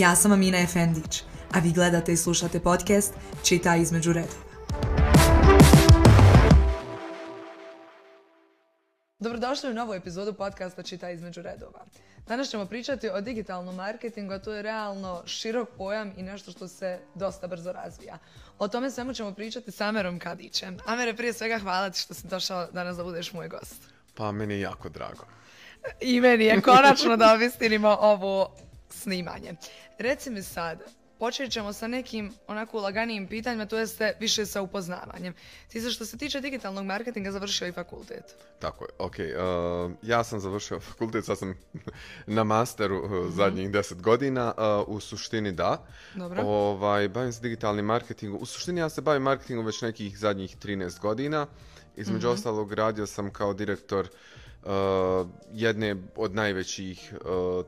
Ja sam Amina Efendić, a vi gledate i slušate podcast Čita između redova. Dobrodošli u novu epizodu podcasta Čita između redova. Danas ćemo pričati o digitalnom marketingu, a to je realno širok pojam i nešto što se dosta brzo razvija. O tome svemu ćemo pričati s Amerom Kadićem. Amere, prije svega hvala ti što si došao danas da budeš moj gost. Pa meni je jako drago. I meni je konačno da obistinimo ovo snimanje. Reci mi sad, počet ćemo sa nekim onako laganijim pitanjima, to jeste više sa upoznavanjem. Ti se što se tiče digitalnog marketinga završio i fakultet. Tako je, ok. Eh, ja sam završio fakultet, sad sam na masteru eh, mhm. zadnjih deset godina. Eh, u suštini da. Dobro. Ovaj, bavim se digitalnim marketingom. U suštini ja se bavim marketingom već nekih zadnjih 13 godina. Između mhm. ostalog radio sam kao direktor Eh, jedne od najvećih eh,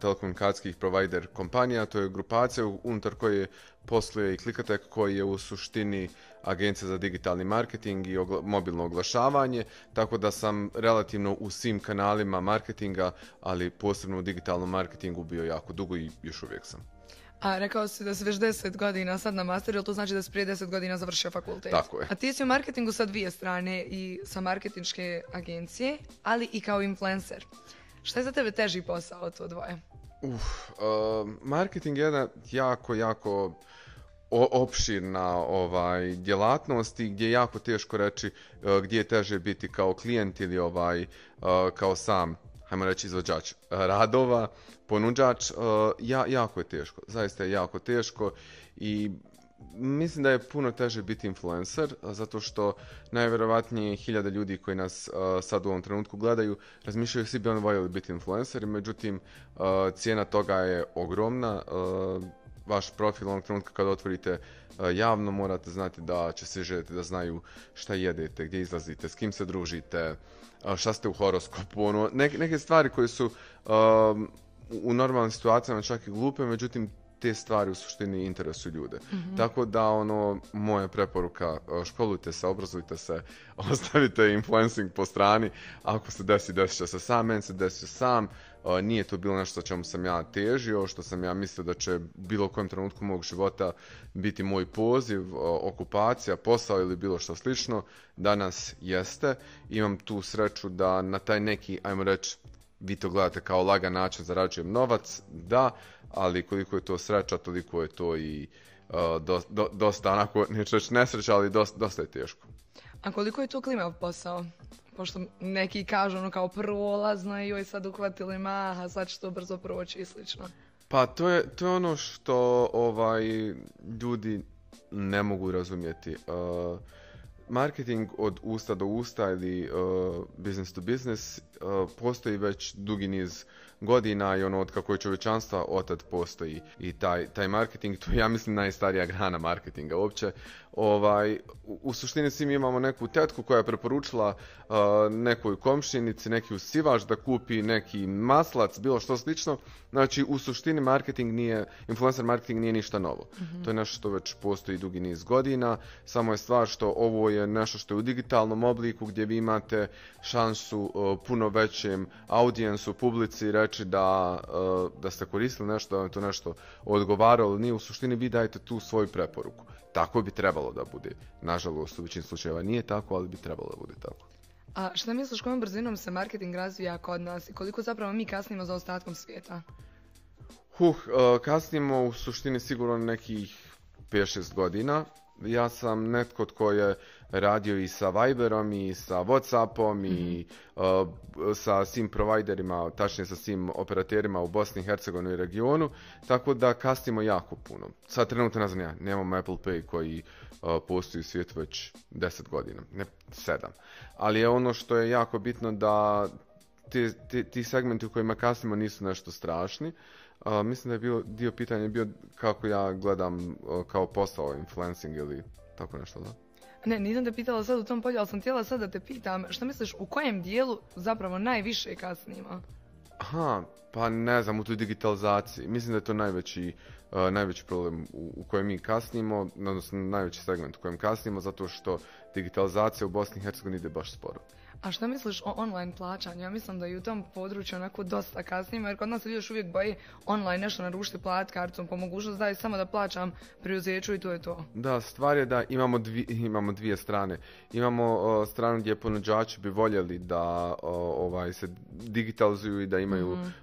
telekomunikacijskih provider kompanija, to je grupacija unutar koje posluje i Klikatek koji je u suštini agencija za digitalni marketing i mobilno oglašavanje, tako da sam relativno u svim kanalima marketinga, ali posebno u digitalnom marketingu bio jako dugo i još uvijek sam. A rekao si da si već 10 godina sad na masteru, to znači da si prije 10 godina završio fakultet? Tako je. A ti si u marketingu sa dvije strane i sa marketinške agencije, ali i kao influencer. Šta je za tebe teži posao to dvoje? marketing je jedna jako, jako opširna ovaj djelatnost i gdje je jako teško reći e, gdje je teže biti kao klijent ili ovaj e, kao sam hajmo reći izvođač e, radova, ponuđač, e, ja, jako je teško, zaista je jako teško i mislim da je puno teže biti influencer, zato što najvjerovatnije hiljada ljudi koji nas e, sad u ovom trenutku gledaju, razmišljaju svi bi oni voljeli biti influencer, međutim cijena toga je ogromna, vaš profil onog trenutka kada otvorite e, javno morate znati da će se željeti da znaju šta jedete, gdje izlazite, s kim se družite, e, šta ste u horoskopu, ono, neke, stvari koje su e, u normalnim situacijama čak i glupe, međutim te stvari u suštini interesuju ljude. Mhm. Tako da ono moja preporuka školujte se, obrazujte se, ostavite influencing po strani. Ako se desi, desit će se sam, meni se desi sam nije to bilo nešto čemu sam ja težio, što sam ja mislio da će bilo kojem trenutku mog života biti moj poziv, okupacija, posao ili bilo što slično, danas jeste. Imam tu sreću da na taj neki, ajmo reći, vi to gledate kao lagan način zarađujem novac, da, ali koliko je to sreća, toliko je to i dosta, do, onako, neću reći nesreća, ali dosta, je teško. A koliko je to klima posao? pošto neki kažu ono kao prolazno i joj sad uhvatili maha, sad će to brzo proći i slično. Pa to je, to je ono što ovaj ljudi ne mogu razumjeti. Uh, marketing od usta do usta ili uh, business to business uh, postoji već dugi niz godina i ono od kako je čovječanstva otad postoji i taj, taj marketing, to je, ja mislim najstarija grana marketinga uopće. Ovaj, u, suštini svi mi imamo neku tetku koja je preporučila uh, nekoj komšinici, neki usivač da kupi neki maslac, bilo što slično. Znači u suštini marketing nije, influencer marketing nije ništa novo. Mhm. To je nešto što već postoji dugi niz godina, samo je stvar što ovo je nešto što je u digitalnom obliku gdje vi imate šansu uh, puno većem audijensu, publici reći da, e, da ste koristili nešto, da vam to nešto odgovaralo, nije u suštini vi dajte tu svoju preporuku. Tako bi trebalo da bude. Nažalost, u većini slučajeva nije tako, ali bi trebalo da bude tako. A šta misliš kojom brzinom se marketing razvija kod nas i koliko zapravo mi kasnimo za ostatkom svijeta? Huh, e, kasnimo u suštini sigurno nekih 5-6 godina ja sam netko tko je radio i sa Viberom i sa Whatsappom i mhm. e, sa svim providerima, tačnije sa svim operaterima u Bosni i Hercegovini i regionu, tako da kasnimo jako puno. Sad trenutno ne znam ja, nemam Apple Pay koji e, postoji u svijetu već 10 godina, ne 7. Ali je ono što je jako bitno da ti, ti segmenti u kojima kasnimo nisu nešto strašni, a, mislim da je bio dio pitanja bio kako ja gledam kao posao influencing ili tako nešto, da? Ne, nisam te pitala sad u tom polju, ali sam htjela sad da te pitam, što misliš u kojem dijelu zapravo najviše kasnima? Aha, pa ne znam, u toj digitalizaciji. Mislim da je to najveći, e, najveći problem u, kojem mi kasnimo, odnosno najveći segment u kojem kasnimo, zato što digitalizacija u Bosni i Hercegovini ide baš sporo. A što misliš o online plaćanju? Ja mislim da i u tom području onako dosta kasnije, jer kod nas se još uvijek boji online nešto narušiti plat kartom, po mogućnost daj samo da plaćam priuzeću i to je to. Da, stvar je da imamo, imamo dvije strane. Imamo stranu gdje ponuđači bi voljeli da ovaj se digitalizuju i da imaju mm.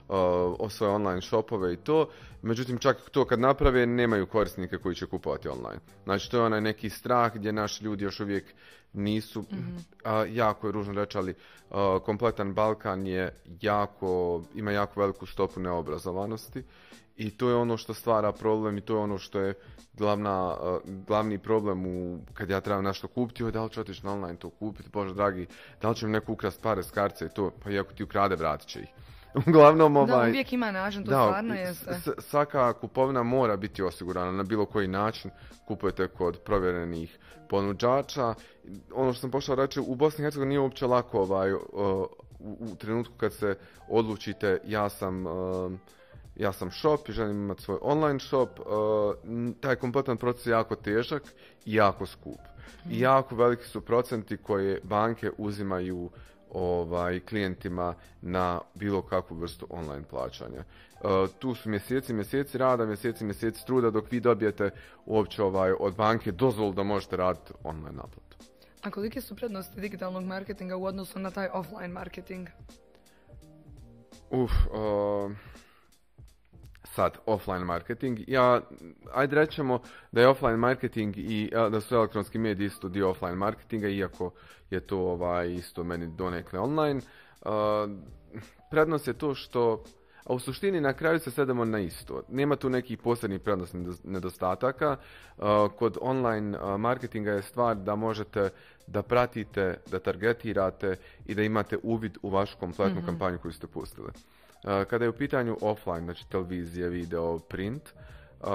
svoje online shopove i to. Međutim, čak to kad naprave, nemaju korisnike koji će kupovati online. Znači, to je onaj neki strah gdje naši ljudi još uvijek nisu, mhm. jako je ružno reći, ali kompletan Balkan je jako, ima jako veliku stopu neobrazovanosti i to je ono što stvara problem i to je ono što je glavna, glavni problem u, kad ja trebam nešto kupiti, da li ću otići na online to kupiti, bože dragi, da li će mi neko ukrasti pare s karce i to, pa iako ti ukrade, vratit će ih. Uglavnom, ovaj, da, uvijek ima to Svaka kupovina mora biti osigurana na bilo koji način. Kupujete kod provjerenih ponuđača. Ono što sam pošao reći, u Bosni i Hercegovini nije uopće lako ovaj, u, trenutku kad se odlučite ja sam... ja sam shop i želim imati svoj online shop. taj kompletan proces je jako težak i jako skup. Mhm. jako veliki su procenti koje banke uzimaju ovaj, klijentima na bilo kakvu vrstu online plaćanja. E, tu su mjeseci, mjeseci rada, mjeseci, mjeseci truda dok vi dobijete uopće ovaj, od banke dozvolu da možete raditi online naplatu. A kolike su prednosti digitalnog marketinga u odnosu na taj offline marketing? Uf, sad offline marketing. Ja, ajde rećemo da je offline marketing i da su elektronski mediji isto dio offline marketinga, iako je to ovaj, isto meni donekle online. prednost je to što a u suštini na kraju se svedemo na isto. Nema tu nekih posebnih prednostnih nedostataka. Kod online marketinga je stvar da možete da pratite, da targetirate i da imate uvid u vašu kompletnu mhm. kampanju koju ste pustili. Eh, kada je u pitanju offline, znači televizija, video, print, eh,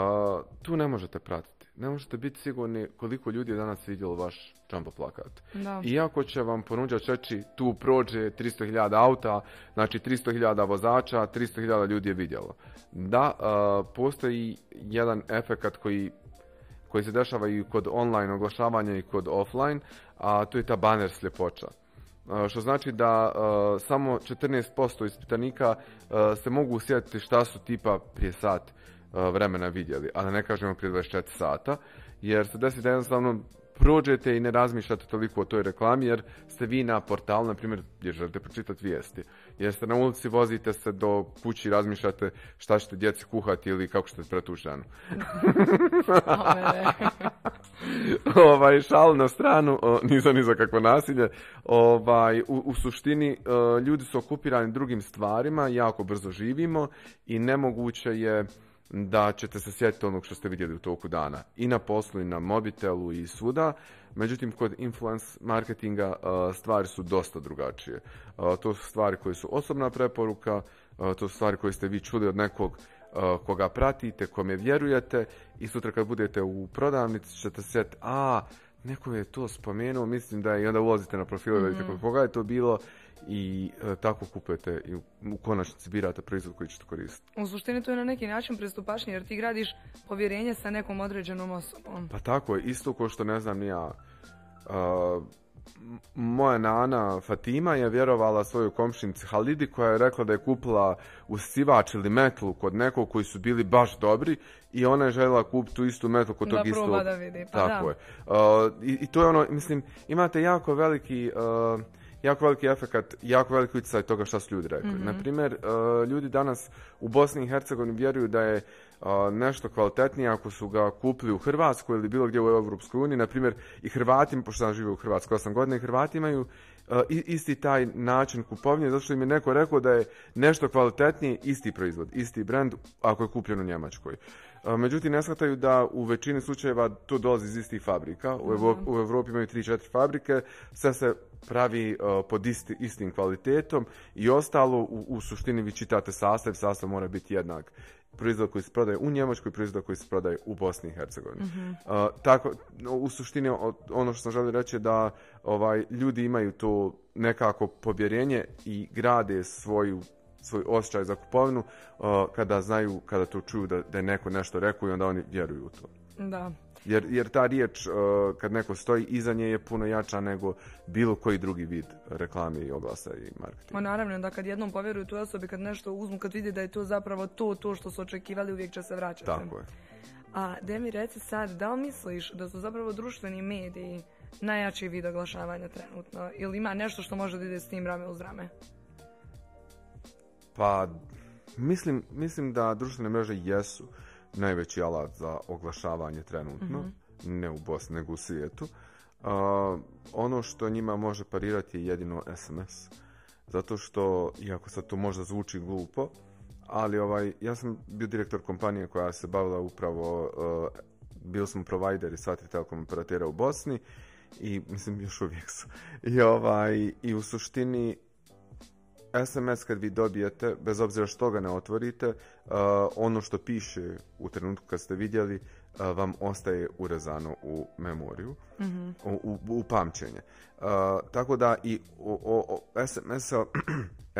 tu ne možete pratiti. Ne možete biti sigurni koliko ljudi je danas vidjelo vaš jumbo plakat. Iako će vam ponuđač reći tu prođe 300.000 auta, znači 300.000 vozača, 300.000 ljudi je vidjelo. Da, eh, postoji jedan efekt koji se dešava i kod online oglašavanja i kod offline, a to je ta baner sljepoća što znači da samo 14% ispitanika se mogu usjetiti šta su tipa prije sat vremena vidjeli, a da ne kažemo prije 24 sata, jer se desi da jednostavno prođete i ne razmišljate toliko o toj reklami jer ste vi na portalu, na primjer, gdje želite pročitati vijesti. Jer ste na ulici, vozite se do kući i razmišljate šta ćete djeci kuhati ili kako ćete pretući ženu. ovaj, šal na stranu, nisam ni za kakvo nasilje. Ovaj, u, suštini, e, ljudi su okupirani drugim stvarima, jako brzo živimo i nemoguće je da ćete se sjetiti onog što ste vidjeli u toku dana. I na poslu, i na mobitelu, i svuda. Međutim, kod influence marketinga e, stvari su dosta drugačije. E, to su stvari koje su osobna preporuka, e, to su stvari koje ste vi čuli od nekog koga pratite, kome vjerujete i sutra kad budete u prodavnici ćete sjetiti, a, neko je to spomenuo, mislim da je, i onda ulazite na profile, mm vidite koga je to bilo i e, tako kupujete i u konačnici birate proizvod koji ćete koristiti. U suštini to je na neki način pristupačnije jer ti gradiš povjerenje sa nekom određenom osobom. Pa tako je, isto ko što ne znam ni ja, e, moja nana Fatima je vjerovala svoju komšinici Halidi koja je rekla da je kupila usivač ili metlu kod nekog koji su bili baš dobri i ona je željela kupiti tu istu metlu kod da tog istog. Da vidi, pa Tako je. E, i, i, to je ono, mislim, imate jako veliki jako veliki efekt, jako veliki utjecaj toga što su ljudi rekli. Mm-hmm. Naprimjer, e, ljudi danas u Bosni i Hercegovini vjeruju da je e, nešto kvalitetnije ako su ga kupili u Hrvatskoj ili bilo gdje u Europskoj uniji. Naprimjer, i Hrvati, pošto sam živio u Hrvatskoj 8 godina, i Hrvati imaju E, isti taj način kupovnje, zato što im je neko rekao da je nešto kvalitetnije isti proizvod, isti brand, ako je kupljen u Njemačkoj. E, međutim, ne shvataju da u većini slučajeva to dolazi iz istih fabrika. U, mhm. Evropi, imaju 3-4 fabrike, sve se pravi e, pod istim kvalitetom i ostalo u, u suštini vi čitate sastav, sastav mora biti jednak proizvod koji se prodaje u Njemačkoj, proizvod koji se prodaje u Bosni i Hercegovini. Uh, tako, u suštini ono što sam želio reći je da ovaj, ljudi imaju to nekako povjerenje i grade svoju svoj osjećaj za kupovinu kada znaju, kada to čuju da, da je neko nešto rekao i onda oni vjeruju u to. Da. Jer, jer ta riječ e, kad neko stoji iza nje je puno jača nego bilo koji drugi vid reklame i oglasa i marketinga. Ma naravno, da kad jednom povjeruju toj osobi, kad nešto uzmu, kad vidi da je to zapravo to, to što su očekivali, uvijek će se vraćati. Tako je. A da mi reci sad, da li misliš da su zapravo društveni mediji najjači vid oglašavanja trenutno? Ili ima nešto što može da ide s tim rame uz rame? Pa, mislim, mislim da društvene mreže jesu najveći alat za oglašavanje trenutno, mhm. ne u Bosni nego u svijetu. Uh, ono što njima može parirati je jedino SMS. Zato što, iako sad to možda zvuči glupo, ali ovaj, ja sam bio direktor kompanije koja se bavila upravo, uh, bili smo provajderi i telekom operatera u Bosni i mislim još uvijek su. I, ovaj, i u suštini SMS kad vi dobijete, bez obzira što ga ne otvorite, ono što piše u trenutku kad ste vidjeli vam ostaje urezano u memoriju, mm u, pamćenje. tako da i o, SMS-a,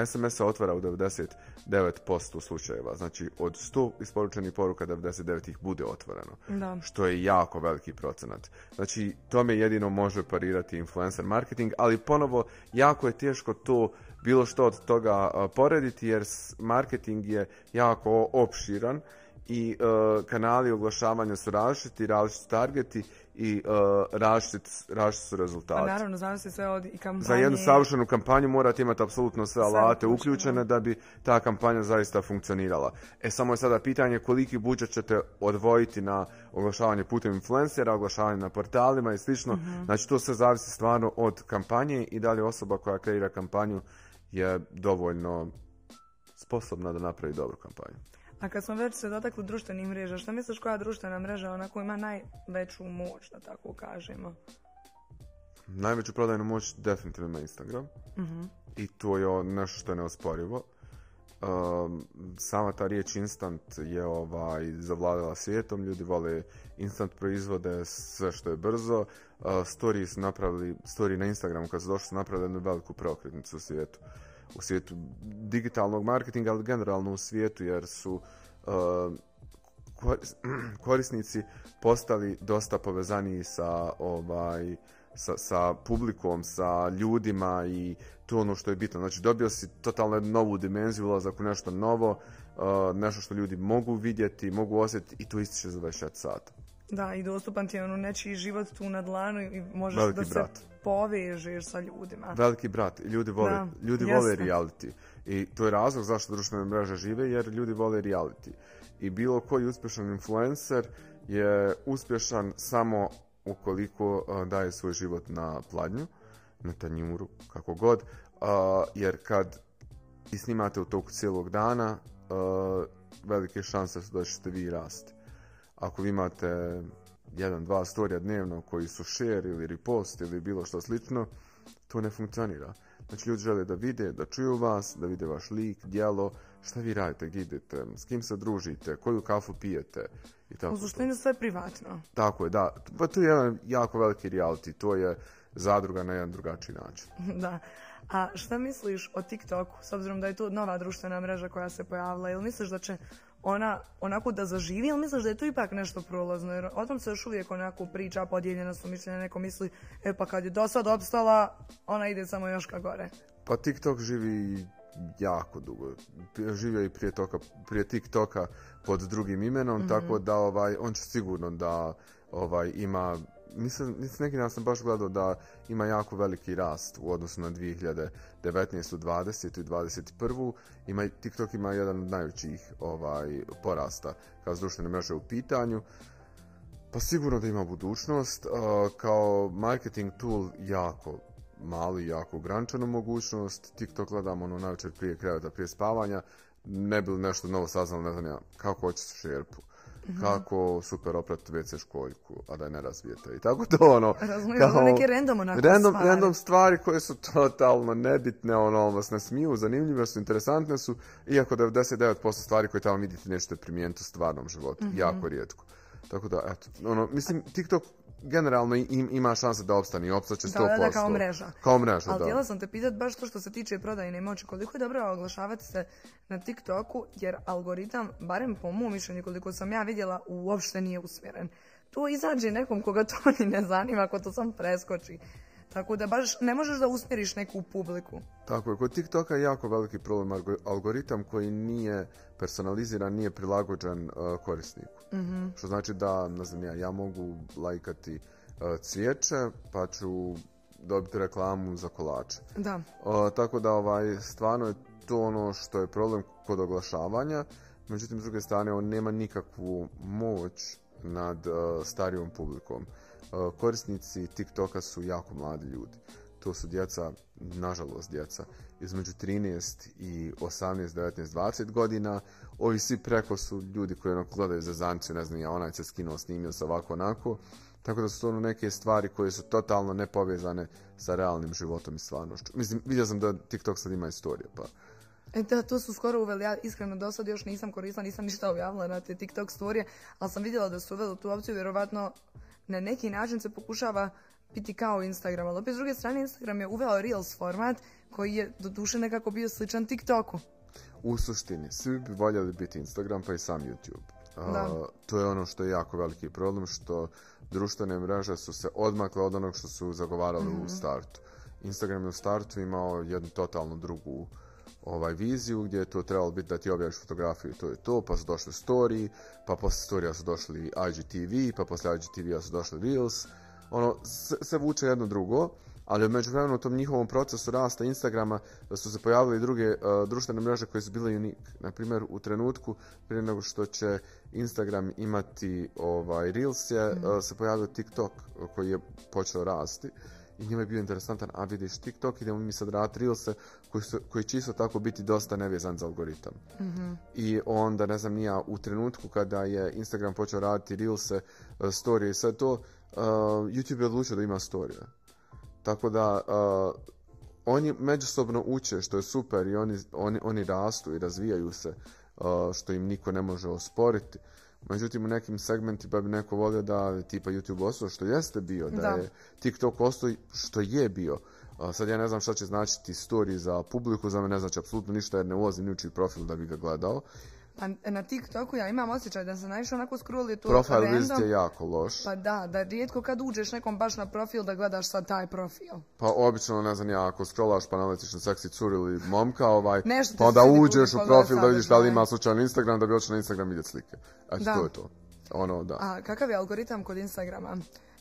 SMS-a otvara u 99% slučajeva. Znači od 100 isporučenih poruka 99 ih bude otvoreno. Da. Što je jako veliki procenat. Znači tome jedino može parirati influencer marketing, ali ponovo jako je teško to bilo što od toga porediti jer marketing je jako opširan i e, kanali oglašavanja su različiti, različiti targeti i e, različiti, su rezultati. Pa naravno, se sve od i Za jednu savršenu kampanju morate imati apsolutno sve alate uključene da bi ta kampanja zaista funkcionirala. E samo je sada pitanje koliki budžet ćete odvojiti na oglašavanje putem influencera, oglašavanje na portalima i slično. Mhm. Znači to sve zavisi stvarno od kampanje i da li osoba koja kreira kampanju je dovoljno sposobna da napravi dobru kampanju. A kad smo već se dotakli društvenih mreža, što misliš koja društvena mreža onako ima najveću moć, da tako kažemo? Najveću prodajnu moć definitivno ima Instagram. Mhm. I to je nešto što je neosporivo. Ehm, sama ta riječ instant je ovaj zavladala svijetom, ljudi vole instant proizvode, sve što je brzo. Uh, napravili, na Instagramu kad su došli su napravili jednu veliku preokretnicu u svijetu u svijetu digitalnog marketinga, ali generalno u svijetu jer su e, korisnici postali dosta povezaniji sa ovaj sa, sa publikom, sa ljudima i to ono što je bitno. Znači dobio si totalno jednu novu dimenziju, ulazak u nešto novo, e, nešto što ljudi mogu vidjeti, mogu osjetiti i to ističe za 24 sata. Da, i dostupan ti je ono nečiji život tu na dlanu i možeš da brat. se povežeš sa ljudima. Veliki brat, ljudi vole, da, ljudi vole reality. I to je razlog zašto društvene mreže žive, jer ljudi vole reality. I bilo koji uspješan influencer je uspješan samo ukoliko daje svoj život na pladnju, na tanjuru, kako god. Jer kad i snimate u toku cijelog dana, velike šanse su da ćete vi rasti. Ako vi imate jedan, dva storija dnevno koji su share ili repost ili bilo što slično, to ne funkcionira. Znači ljudi žele da vide, da čuju vas, da vide vaš lik, djelo, šta vi radite, gdje idete, s kim se družite, koju kafu pijete i tako. U suštini sve privatno. Tako je, da. Pa to je jedan jako veliki reality, to je zadruga na jedan drugačiji način. Da. A šta misliš o TikToku, s obzirom da je to nova društvena mreža koja se pojavila, ili misliš da će ona onako da zaživi, ali misliš da je to ipak nešto prolazno, jer o tom se još uvijek onako priča, podijeljena su mišljenja, neko misli, e pa kad je do sad opstala, ona ide samo još ka gore. Pa TikTok živi jako dugo. Živio i prije, toka, prije TikToka pod drugim imenom, mhm. tako da ovaj, on će sigurno da ovaj ima mislim, neki dan sam baš gledao da ima jako veliki rast u odnosu na 2019. 20. i 21. Ima, TikTok ima jedan od najvećih ovaj, porasta kao društvene mreže u pitanju. Pa sigurno da ima budućnost, kao marketing tool jako mali, jako ograničenu mogućnost, TikTok gledamo ono navečer prije kreveta, prije spavanja, ne bi li nešto novo saznalo, ne znam ja, kako hoćeš šerpu kako super oprat WC školjku, a da je razvijete I tako to ono... ono neke random onako stvari. Random stvari koje su totalno nebitne, ono, ono vas nasmiju, zanimljive su, interesantne su, iako 99% stvari koje tamo vidite nećete primijeniti u stvarnom životu. Mhm. Jako rijetko. Tako da, eto, ono, mislim, TikTok generalno im, ima šanse da opstane opstaće 100%. Da, da, kao mreža. Kao mreža, Ali htjela sam te pitat baš to što se tiče prodajne moći, koliko je dobro oglašavati se na TikToku, jer algoritam, barem po mom mišljenju koliko sam ja vidjela, uopšte nije usmjeren. Tu izađe nekom koga to ni ne zanima, ako to sam preskoči. Tako da baš ne možeš da usmjeriš neku publiku. Tako je, kod TikToka je jako veliki problem algoritam koji nije personaliziran, nije prilagođen e, korisniku. Mhm. Što znači da, ne znam ja, ja mogu lajkati e, cvijeće pa ću dobiti reklamu za kolače. Da. E, tako da ovaj, stvarno je to ono što je problem kod oglašavanja. Međutim, s druge strane, on nema nikakvu moć nad starijom publikom. E, korisnici TikToka su jako mladi ljudi. To su djeca, nažalost djeca, između 13 i 18, 19, 20 godina. Ovi svi preko su ljudi koji ono gledaju za zancu, ne znam, ja onaj se skinuo, snimio se ovako onako. Tako da su to ono neke stvari koje su totalno nepovezane sa realnim životom i stvarnošću. Mislim, vidio sam da TikTok sad ima istorije, pa... E da, to su skoro uveli, ja iskreno do sad još nisam koristila, nisam ništa objavila na te TikTok storije, ali sam vidjela da su uveli tu opciju, vjerovatno na neki način se pokušava biti kao Instagram, ali opet s druge strane Instagram je uveo Reels format koji je duše nekako bio sličan TikToku. U suštini, svi bi voljeli biti Instagram pa i sam YouTube. to je ono što je jako veliki problem, što društvene mreže su se odmakle od onog što su zagovarali u mhm. startu. Instagram je u startu imao jednu totalno drugu ovaj viziju gdje je to trebalo biti da ti objaviš fotografiju, to je to, pa su došli story, pa poslije storya su došli IGTV, pa poslije IGTV-a su došli Reels, ono, se vuče jedno drugo, ali među vremenom u tom njihovom procesu rasta Instagrama su se pojavili druge uh, društvene mreže koje su bile unik. Na primjer, u trenutku prije nego što će Instagram imati ovaj, Reels je, mm. se pojavio TikTok e, koji je počeo rasti i njima je bio interesantan, a vidiš TikTok, idemo mi sad raditi Reelse koji, su, će isto tako biti dosta nevezan za algoritam. Mhm. I onda, ne znam, nija u trenutku kada je Instagram počeo raditi Reelse, e, storije i sve to, e, YouTube je odlučio da ima storije. Tako da, uh, oni međusobno uče što je super i oni, oni, oni rastu i razvijaju se što im niko ne može osporiti. Međutim, u nekim segmentima bi neko volio da tipa YouTube ostao što jeste bio, da, da. je TikTok ostao što je bio. sad ja ne znam šta će značiti story za publiku, za me ne znači apsolutno ništa jer ne ulazim ni u čiji profil da bi ga gledao. Pa na TikToku ja imam osjećaj da se najviše onako scrolli tu Profil list je jako loš. Pa da, da rijetko kad uđeš nekom baš na profil da gledaš sad taj profil. Pa obično, ne znam ja, ako scrollaš pa naletiš na seksi curi ili momka, ovaj, pa onda uđeš u profil da vidiš da li ima slučajan Instagram, da bi na Instagram vidjeti slike. Eto, to je to. Ono, da. A kakav je algoritam kod Instagrama?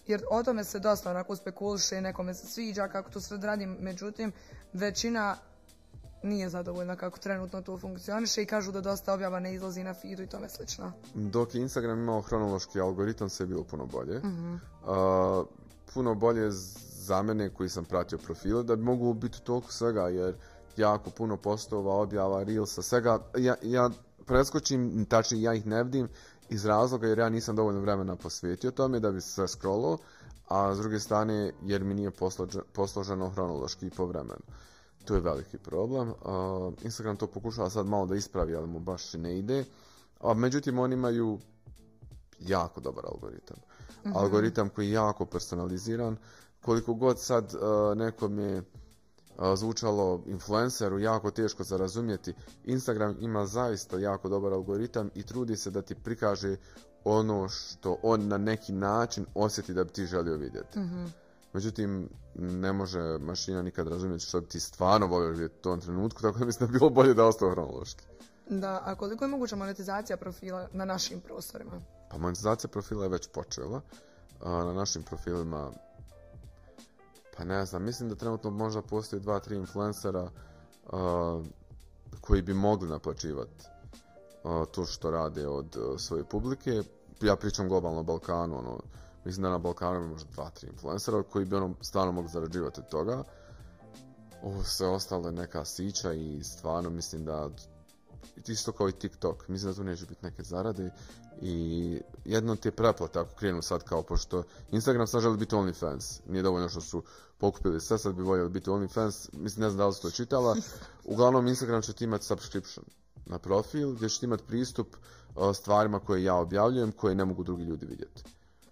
jer o tome se dosta onako spekuliše i nekome se sviđa kako to sve radim. Međutim, većina nije zadovoljna kako trenutno to funkcioniše i kažu da dosta objava ne izlazi na feedu i tome slično. Dok je Instagram imao hronološki algoritam, sve je bilo puno bolje. uh, puno bolje za mene koji sam pratio profile, da bi mogu biti toliko svega, jer jako puno postova, objava, reelsa, svega. Ja, ja preskočim, tačnije ja ih ne vidim iz razloga jer ja nisam dovoljno vremena posvetio tome da bi se scrollo, a s druge strane jer mi nije posloženo hronološki i tu je veliki problem. Instagram to pokušava sad malo da ispravi, ali mu baš ne ide. međutim, oni imaju jako dobar algoritam. Mhm. Algoritam koji je jako personaliziran. Koliko god sad e, nekom je e, zvučalo influenceru jako teško za razumjeti, Instagram ima zaista jako dobar algoritam i trudi se da ti prikaže ono što on na neki način osjeti da bi ti želio vidjeti. Mhm. Međutim, ne može mašina nikad razumjeti što ti stvarno volio u tom trenutku, tako da mislim da bi bilo bolje da ostao hronološki. Da, a koliko je moguća monetizacija profila na našim prostorima? Pa monetizacija profila je već počela. Na našim profilima, pa ne znam, mislim da trenutno možda postoji dva, tri influencera koji bi mogli naplaćivati to što rade od svoje publike. Ja pričam globalno o Balkanu, ono, mislim da na Balkanu ima možda dva, tri influencera koji bi ono stvarno mogli zarađivati od toga. Ovo sve ostalo je neka sića i stvarno mislim da isto kao i TikTok, mislim da tu neće biti neke zarade i jedno ti je preplata ako krenu sad kao pošto Instagram sad želi biti OnlyFans, nije dovoljno što su pokupili sve, sad bi voljeli biti OnlyFans, mislim ne znam da li ste to čitala, uglavnom Instagram će ti imati subscription na profil gdje će ti imati pristup uh, stvarima koje ja objavljujem koje ne mogu drugi ljudi vidjeti.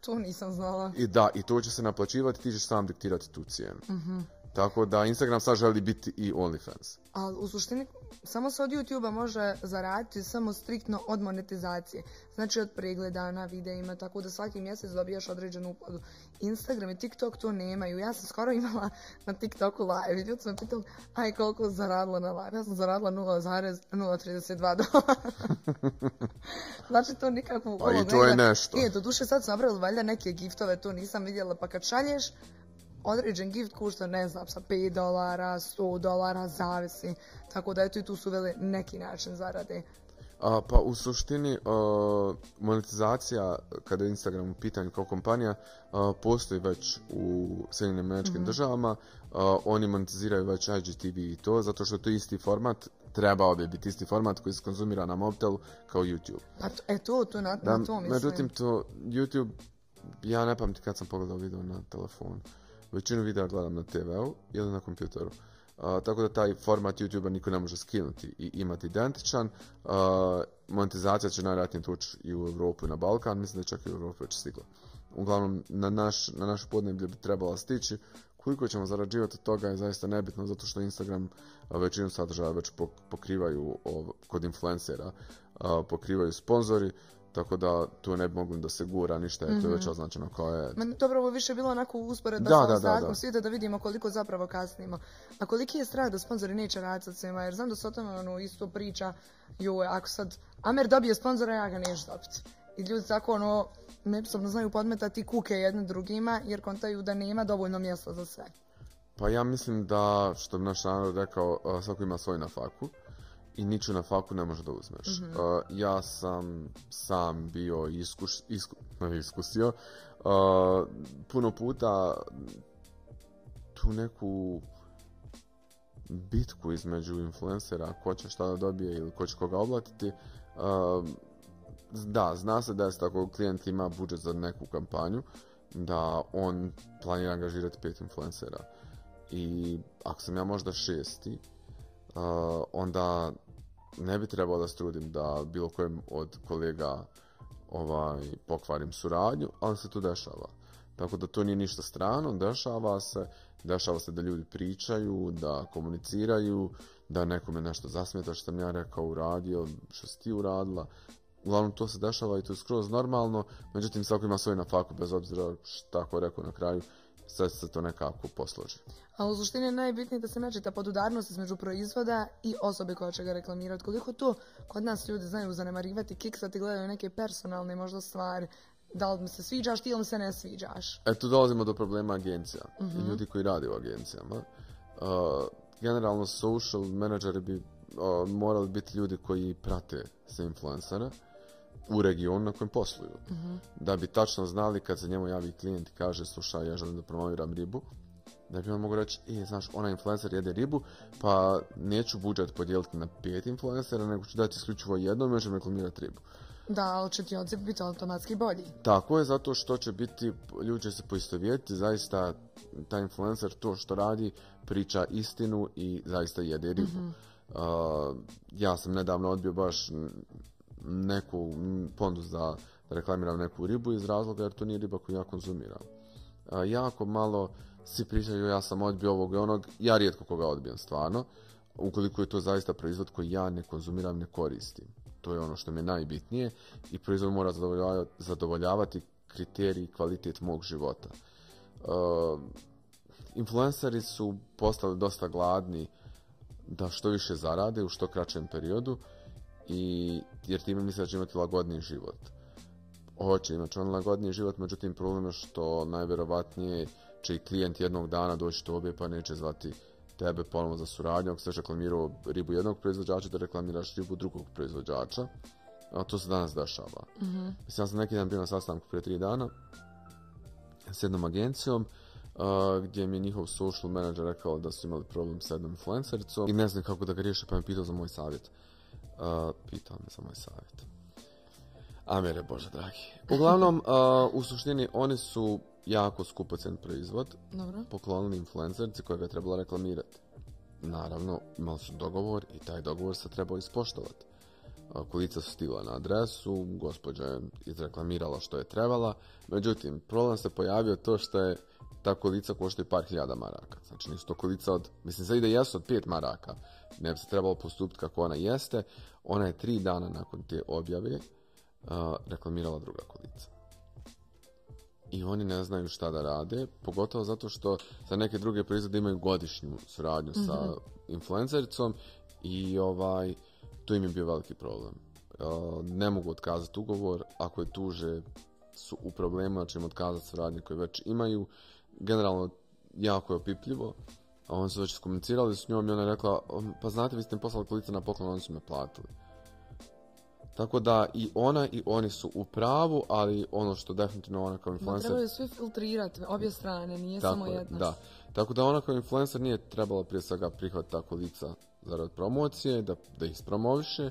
To nisam znala. I da, i to će se naplaćivati, ti ćeš sam diktirati tu cijenu. Mhm. Tako da Instagram sad želi biti i OnlyFans. Ali u suštini samo se od YouTube-a može zaraditi samo striktno od monetizacije. Znači od pregleda na videima, tako da svaki mjesec dobijaš određenu uplatu. Instagram i TikTok to nemaju. Ja sam skoro imala na TikToku live. Ljudi sam pitala aj koliko zaradila na live. Ja sam zaradila 0,032 dolara. znači to nikakvu... Pa i to je nešto. Nije, do duše sad sam napravila valjda neke giftove, to nisam vidjela, pa kad šalješ, određen gift košta, ne znam, sa 5 dolara, 100 dolara, zavisi. Tako da eto i tu su veli neki način zarade. A, pa u suštini monetizacija kada je Instagram u pitanju kao kompanija a, postoji već u Sjedinim mhm. američkim mm državama. oni monetiziraju već IGTV i to zato što to isti format trebao bi biti isti format koji se konzumira na mobitelu kao YouTube. Pa to, e to, to na, to mislim. Međutim, to YouTube, ja ne pamtim kad sam pogledao video na telefonu. Većinu videa gledam na TV-u ili na kompjuteru. tako da taj format youtube niko ne može skinuti i imati identičan. monetizacija će najratnije tući i u Europu i na Balkan, mislim da čak i u Europu već stigla. Uglavnom, na, našu na bi trebala stići, koliko ćemo zarađivati od toga je zaista nebitno zato što Instagram većinu sadržaja već pokrivaju kod influencera, pokrivaju sponzori, tako da tu ne mogu da se gura ništa, to je već mhm. označeno kao je... Ma dobro, ovo više bilo onako usporedba da, ostatkom da vidimo koliko zapravo kasnimo. A koliki je strah da sponzori neće raditi sa jer znam da se o tome ono, isto priča, joj, ako sad Amer dobije sponzora, ja ga neću dobiti. I ljudi tako ono, međusobno znaju podmetati kuke jedne drugima, jer kontaju da nema dovoljno mjesta za sve. Pa ja mislim da, što bi naš narod rekao, svako ima svoj na faku i niču na faku ne može da uzmeš. Mhm. ja sam sam bio iskuš, isku, iskusio uh, puno puta tu neku bitku između influencera ko će šta da dobije ili ko će koga oblatiti uh, da, zna se da se tako klijent ima budžet za neku kampanju da on planira angažirati pet influencera i ako sam ja možda šesti Uh, onda ne bi trebalo da trudim da bilo kojem od kolega ovaj, pokvarim suradnju, ali se to dešava. Tako da to nije ništa strano, dešava se, dešava se da ljudi pričaju, da komuniciraju, da nekome nešto zasmeta što sam ja rekao, uradio, što si ti uradila. Uglavnom to se dešava i to je skroz normalno, međutim svako ima svoj na faku bez obzira šta ko rekao na kraju, sve se to nekako posloži ali u suštini je najbitnije da se ta podudarnost između proizvoda i osobe koja će ga reklamirati. Koliko to kod nas ljudi znaju zanemarivati, kiksati, gledaju neke personalne možda stvari, da li mi se sviđaš ti ili mi se ne sviđaš. E tu dolazimo do problema agencija i mhm. ljudi koji rade u agencijama. Uh, generalno social menadžeri bi uh, morali biti ljudi koji prate se influencera u regionu na kojem posluju. Mhm. Da bi tačno znali kad se njemu javi klijent i kaže slušaj ja želim da promoviram ribu, da bi vam mogao reći, e, znaš, onaj influencer jede ribu, pa neću budžet podijeliti na pet influencera, nego ću dati isključivo jednom i reklamirati ribu. Da, ali će ti odziv biti automatski bolji. Tako je, zato što će biti, ljudi će se poistovjetiti, zaista taj influencer to što radi, priča istinu i zaista jede ribu. Mhm. ja sam nedavno odbio baš neku pondu da, reklamiram neku ribu iz razloga jer to nije riba koju ja konzumiram. jako malo svi pričaju ja sam odbio ovog i onog, ja rijetko koga odbijam stvarno, ukoliko je to zaista proizvod koji ja ne konzumiram, ne koristim. To je ono što mi je najbitnije i proizvod mora zadovoljavati kriterij i kvalitet mog života. Uh, su postali dosta gladni da što više zarade u što kraćem periodu i jer time misle da će imati lagodniji život. Hoće, imati on lagodniji život, međutim problem je što najverovatnije će i klijent jednog dana doći obje pa neće zvati tebe ponovno za suradnju, ako ste reklamirao ribu jednog proizvođača da reklamiraš ribu drugog proizvođača, a to se danas dešava. Mm Mislim, ja sam neki dan bio na sastanku prije tri dana s jednom agencijom Uh, gdje mi je njihov social manager rekao da su imali problem s jednom influencericom i ne znam kako da ga riješi pa me pitao za moj savjet. Uh, pitao me za moj savjet. Amere, bože dragi. Uglavnom, uh, u suštini oni su jako skupocen proizvod. Dobro. Poklonili influencerci koja ga je trebala reklamirati. Naravno, imali su dogovor i taj dogovor se trebao ispoštovati. Uh, kulica su stila na adresu, gospođa je izreklamirala što je trebala. Međutim, problem se pojavio to što je ta kulica košta i par hiljada maraka. Znači nisu to kulica od, mislim sad ide jesu od pet maraka. Ne bi se trebalo postupiti kako ona jeste. Ona je tri dana nakon te objave reklamirala dakle, druga kolica. I oni ne znaju šta da rade, pogotovo zato što za neke druge proizvode imaju godišnju suradnju sa mhm. influencericom i ovaj, tu im je bio veliki problem. Ne mogu otkazati ugovor, ako je tuže su u problema, znači će im otkazati suradnje koje već imaju. Generalno, jako je opipljivo. A oni su već skomunicirali s njom i ona je rekla, pa znate, vi ste im poslali kolica na poklon, oni su me platili. Tako da i ona i oni su u pravu, ali ono što definitivno ona kao influencer... Treba sve filtrirati, obje strane, nije samo jedna. Tako da ona kao influencer nije trebala prije svega prihvatiti tako lica za rad promocije, da, da ih spromoviše,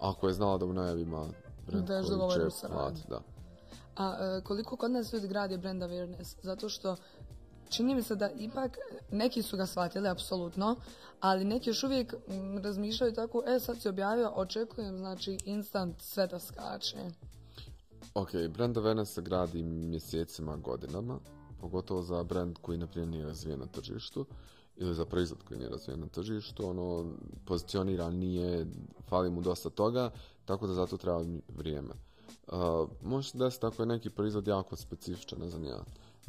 ako je znala da u najavima brend koji ovaj će A e, koliko kod nas ljudi gradi brand awareness? Zato što čini mi se da ipak neki su ga shvatili apsolutno, ali neki još uvijek mm, razmišljaju tako, e sad si objavio, očekujem znači instant sve da skače. Ok, brand Avena se gradi mjesecima, godinama, pogotovo za brand koji naprijed nije razvijen na tržištu ili za proizvod koji nije razvijen na tržištu, ono pozicioniran nije, fali mu dosta toga, tako da zato treba vrijeme. Uh, može da se tako je neki proizvod jako specifičan, ne znam ja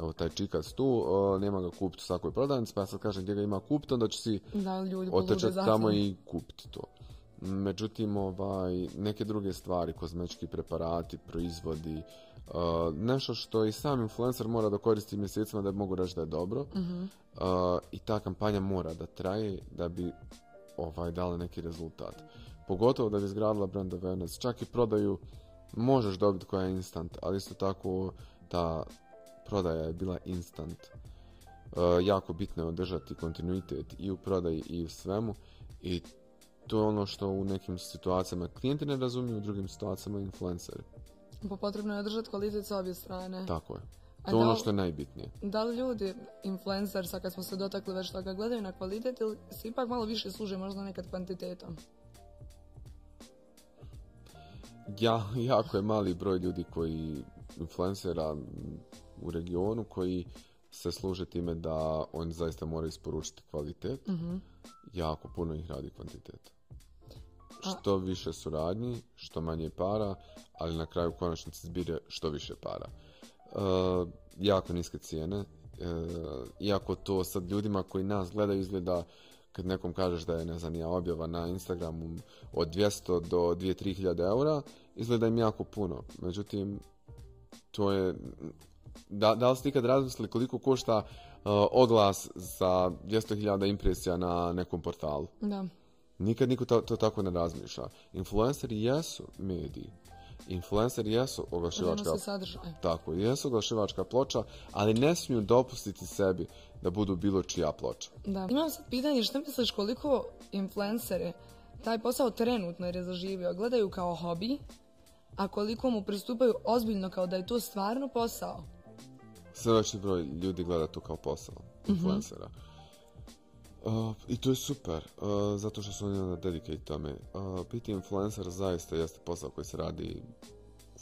evo taj čikac tu, nema ga kupiti u svakoj prodavnici, pa sad kažem gdje ga ima kupiti, onda će si da, tamo i kupiti to. Međutim, ovaj, neke druge stvari, kozmetički preparati, proizvodi, Uh, nešto što i sam influencer mora da koristi mjesecima da mogu reći da je dobro mhm. i ta kampanja mora da traje da bi ovaj dala neki rezultat. Pogotovo da bi izgradila brand awareness. Čak i prodaju možeš dobiti koja je instant, ali isto tako ta, prodaja je bila instant. E, jako bitno je održati kontinuitet i u prodaji i u svemu i to je ono što u nekim situacijama klijenti ne razumiju, u drugim situacijama influenceri. Pa potrebno je održati kvalitet sa obje strane. Tako je. To je ono što je najbitnije. Da li ljudi, sad kad smo se dotakli već toga, gledaju na kvalitet ili se ipak malo više služe možda nekad kvantitetom? Ja, jako je mali broj ljudi koji influencera u regionu koji se služe time da oni zaista mora isporučiti kvalitet, mhm. jako puno ih radi kvantitet. Što više suradnji, što manje para, ali na kraju konačnici zbire što više para. E, jako niske cijene, e, iako to sad ljudima koji nas gledaju izgleda kad nekom kažeš da je, ne znam, objava na Instagramu od 200 do 2-3 hiljada eura, izgleda im jako puno. Međutim, to je da, da li ste ikad razmislili koliko košta uh, oglas za 200.000 impresija na nekom portalu? Da. Nikad niko to, to tako ne razmišlja. Influenceri jesu mediji. Influenceri jesu oglašivačka... Tako, jesu oglašivačka ploča, ali ne smiju dopustiti sebi da budu bilo čija ploča. Da. Imam sad pitanje, što misliš koliko influencere taj posao trenutno jer je zaživio, gledaju kao hobi, a koliko mu pristupaju ozbiljno kao da je to stvarno posao? sve veći broj ljudi gleda to kao posao, mhm. influencera. Uh, I to je super, uh, zato što su oni onda dedicate tome. Uh, influencer zaista jeste posao koji se radi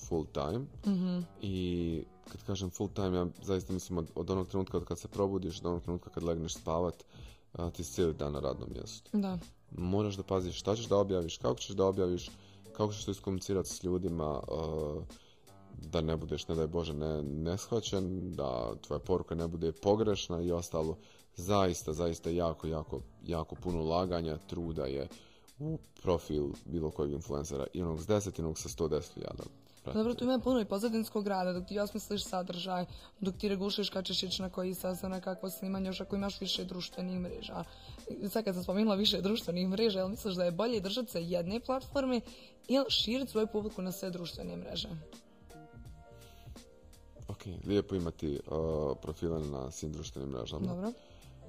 full time mm i kad kažem full time, ja zaista mislim od, onog trenutka od kad se probudiš do onog trenutka kad legneš spavat, uh, ti si cijeli dan na radnom mjestu. Da. Moraš da paziš šta ćeš da objaviš, kako ćeš da objaviš, kako ćeš to iskomunicirati s ljudima, uh, da ne budeš, ne daj Bože, ne, neshvaćen, da tvoja poruka ne bude pogrešna i ostalo. Zaista, zaista jako, jako, jako puno laganja, truda je u profil bilo kojeg influencera, i onog s 10, i sa 110 jada. Dobro, tu ima puno i pozadinskog rada, dok ti osmisliš sadržaj, dok ti regušiš kad ćeš ići na koji sazna kakvo snimanje, još ako imaš više društvenih mreža. Sad kad sam spomenula više društvenih mreža, jel misliš da je bolje držati se jedne platforme ili širiti svoju publiku na sve društvene mreže? Ok, lijepo imati uh, e, profile na svim društvenim mrežama. Dobro.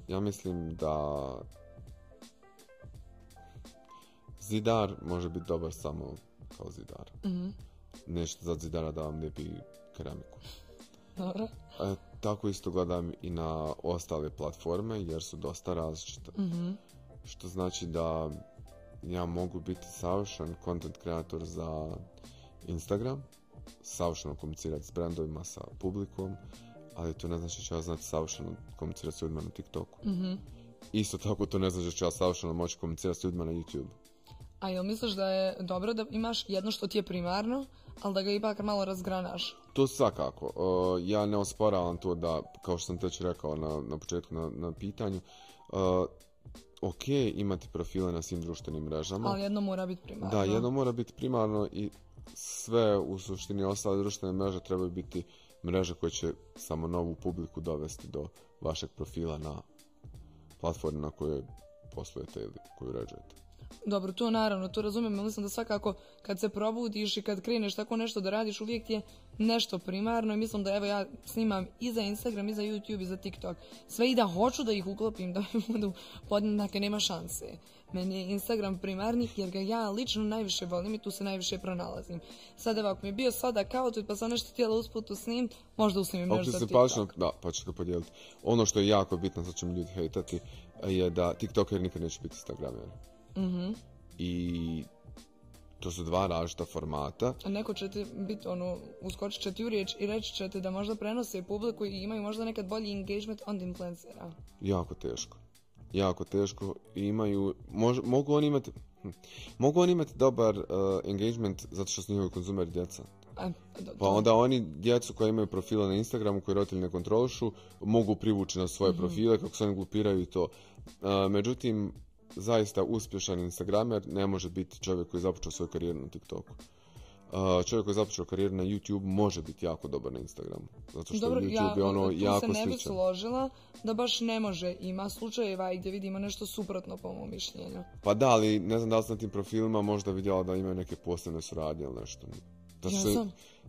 Ja mislim da zidar može biti dobar samo kao zidar. mm Nešto za zidara da vam lijepi keramiku. Dobro. E, tako isto gledam i na ostale platforme jer su dosta različite. Mhm. Što znači da ja mogu biti savršen content kreator za Instagram, savršeno komunicirati s brandovima, sa publikom, ali to ne znači da ću ja znati savršeno komunicirati s ljudima na TikToku. mm Isto tako to ne znači da ću ja savršeno moći komunicirati s ljudima na YouTube. A jel misliš da je dobro da imaš jedno što ti je primarno, ali da ga ipak malo razgranaš? To svakako. ja ne osporavam to da, kao što sam teć rekao na, na početku na, na pitanju, uh, ok imati profile na svim društvenim mrežama. Ali jedno mora biti primarno. Da, jedno mora biti primarno i sve u suštini ostale društvene mreže trebaju biti mreže koje će samo novu publiku dovesti do vašeg profila na platformi na kojoj poslujete ili koju uređujete. Dobro, to naravno, to razumijem, ali mislim da svakako kad se probudiš i kad kreneš tako nešto da radiš, uvijek je nešto primarno i mislim da evo ja snimam i za Instagram, i za YouTube, i za TikTok. Sve i da hoću da ih uklopim, da budu podjednake, nema šanse. Meni je Instagram primarni jer ga ja lično najviše volim i tu se najviše pronalazim. Sad evo, ako mi je bio sada kao tu pa sam nešto htjela usput snim, možda usnim nešto se pačno, da, pa ću podijeliti. Ono što je jako bitno, sad će ljudi hejtati, je da TikToker nikad neće biti Instagramer. Mhm. I to su dva različita formata. A neko će biti, ono, uskočit će u riječ i reći će da možda prenose publiku i imaju možda nekad bolji engagement, on influencera. Jako teško jako teško i imaju, mogu oni imati hm, Mogu oni imati dobar uh, engagement zato što su njihovi konzumeri djeca. E, pa onda oni djecu koja imaju profile na Instagramu koji roditelji ne kontrolišu mogu privući na svoje mhm. profile kako se oni glupiraju i to. Uh, međutim, zaista uspješan Instagramer ne može biti čovjek koji započeo svoju karijeru na TikToku čovjek koji je započeo karijeru na YouTube može biti jako dobar na Instagramu. Zato što Dobro, YouTube ja, je ono jako sličan. se ne bi složila da baš ne može. Ima slučajeva i gdje vidimo nešto suprotno po mom mišljenju. Pa da, ali ne znam da li sam na tim profilima možda vidjela da imaju neke posebne suradnje ili nešto. Da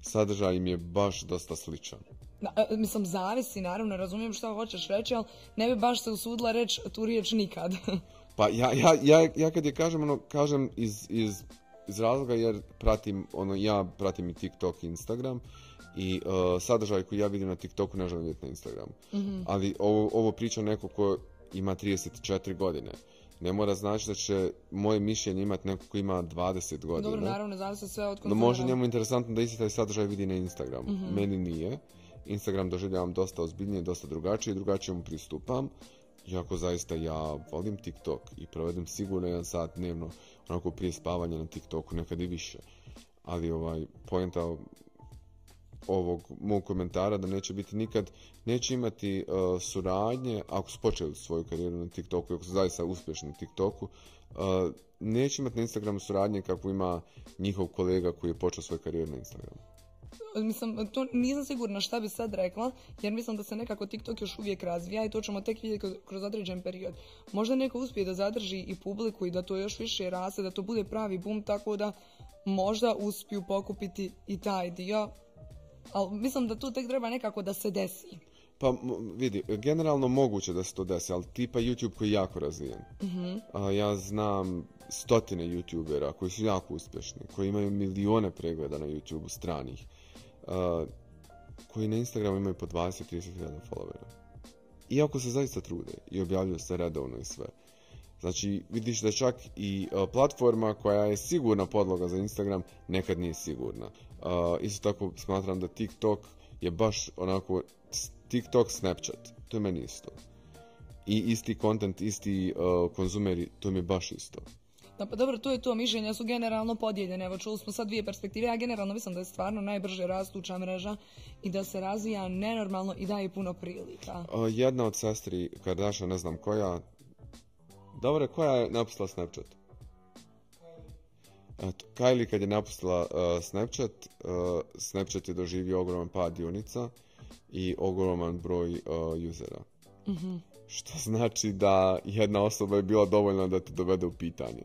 Sadržaj im je baš dosta sličan. Na, e, mislim, zavisi, naravno, razumijem što hoćeš reći, ali ne bi baš se usudila reći tu riječ nikad. pa ja, ja, ja, ja kad je kažem, ono, kažem iz, iz iz razloga jer pratim, ono, ja pratim i TikTok i Instagram i uh, sadržaj koji ja vidim na TikToku ne želim vidjeti na Instagramu. Mhm. Ali ovo, ovo priča neko ko ima 34 godine. Ne mora znači da će moje mišljenje imati neko ko ima 20 godina. Dobro, naravno, sve od No može njemu interesantno da isti taj sadržaj vidi na Instagramu. Mhm. Meni nije. Instagram doživljavam dosta ozbiljnije, dosta drugačije, i drugačije mu pristupam. Iako zaista ja volim TikTok i provedem sigurno jedan sat dnevno onako prije spavanja na TikToku, nekad i više. Ali ovaj, poenta ovog mog komentara da neće biti nikad, neće imati e, suradnje, ako su počeli svoju karijeru na TikToku, ako su zaista uspješni na TikToku, uh, neće imati na Instagramu suradnje kako ima njihov kolega koji je počeo svoju karijeru na Instagramu mislim, to nisam sigurna šta bi sad rekla, jer mislim da se nekako TikTok još uvijek razvija i to ćemo tek vidjeti kroz određen period. Možda neko uspije da zadrži i publiku i da to još više raste, da to bude pravi boom tako da možda uspiju pokupiti i taj dio, ali mislim da to tek treba nekako da se desi. Pa vidi, generalno moguće da se to desi, ali tipa YouTube koji je jako razvijen. Mhm. ja znam stotine YouTubera koji su jako uspješni, koji imaju milione pregleda na YouTube stranih. Uh, koji na Instagramu imaju po 20-30.000 followera. Iako se zaista trude i objavljuju se redovno i sve. Znači, vidiš da čak i uh, platforma koja je sigurna podloga za Instagram nekad nije sigurna. Uh, isto tako smatram da TikTok je baš onako TikTok, Snapchat. To je meni isto. I isti kontent, isti konzumeri, to mi je baš isto. Da, pa dobro, to je to, mišljenja su generalno podijeljene, evo čuli smo sad dvije perspektive, ja generalno mislim da je stvarno najbrže rastuća mreža i da se razvija nenormalno i daje puno prilika. jedna od sestri Kardashian, ne znam koja, dobro, koja je napustila Snapchat? Eto, Kylie kad je napustila uh, Snapchat, e, Snapchat je doživio ogroman pad dionica i ogroman broj uh, usera. Mhm. Što znači da jedna osoba je bila dovoljna da te dovede u pitanje.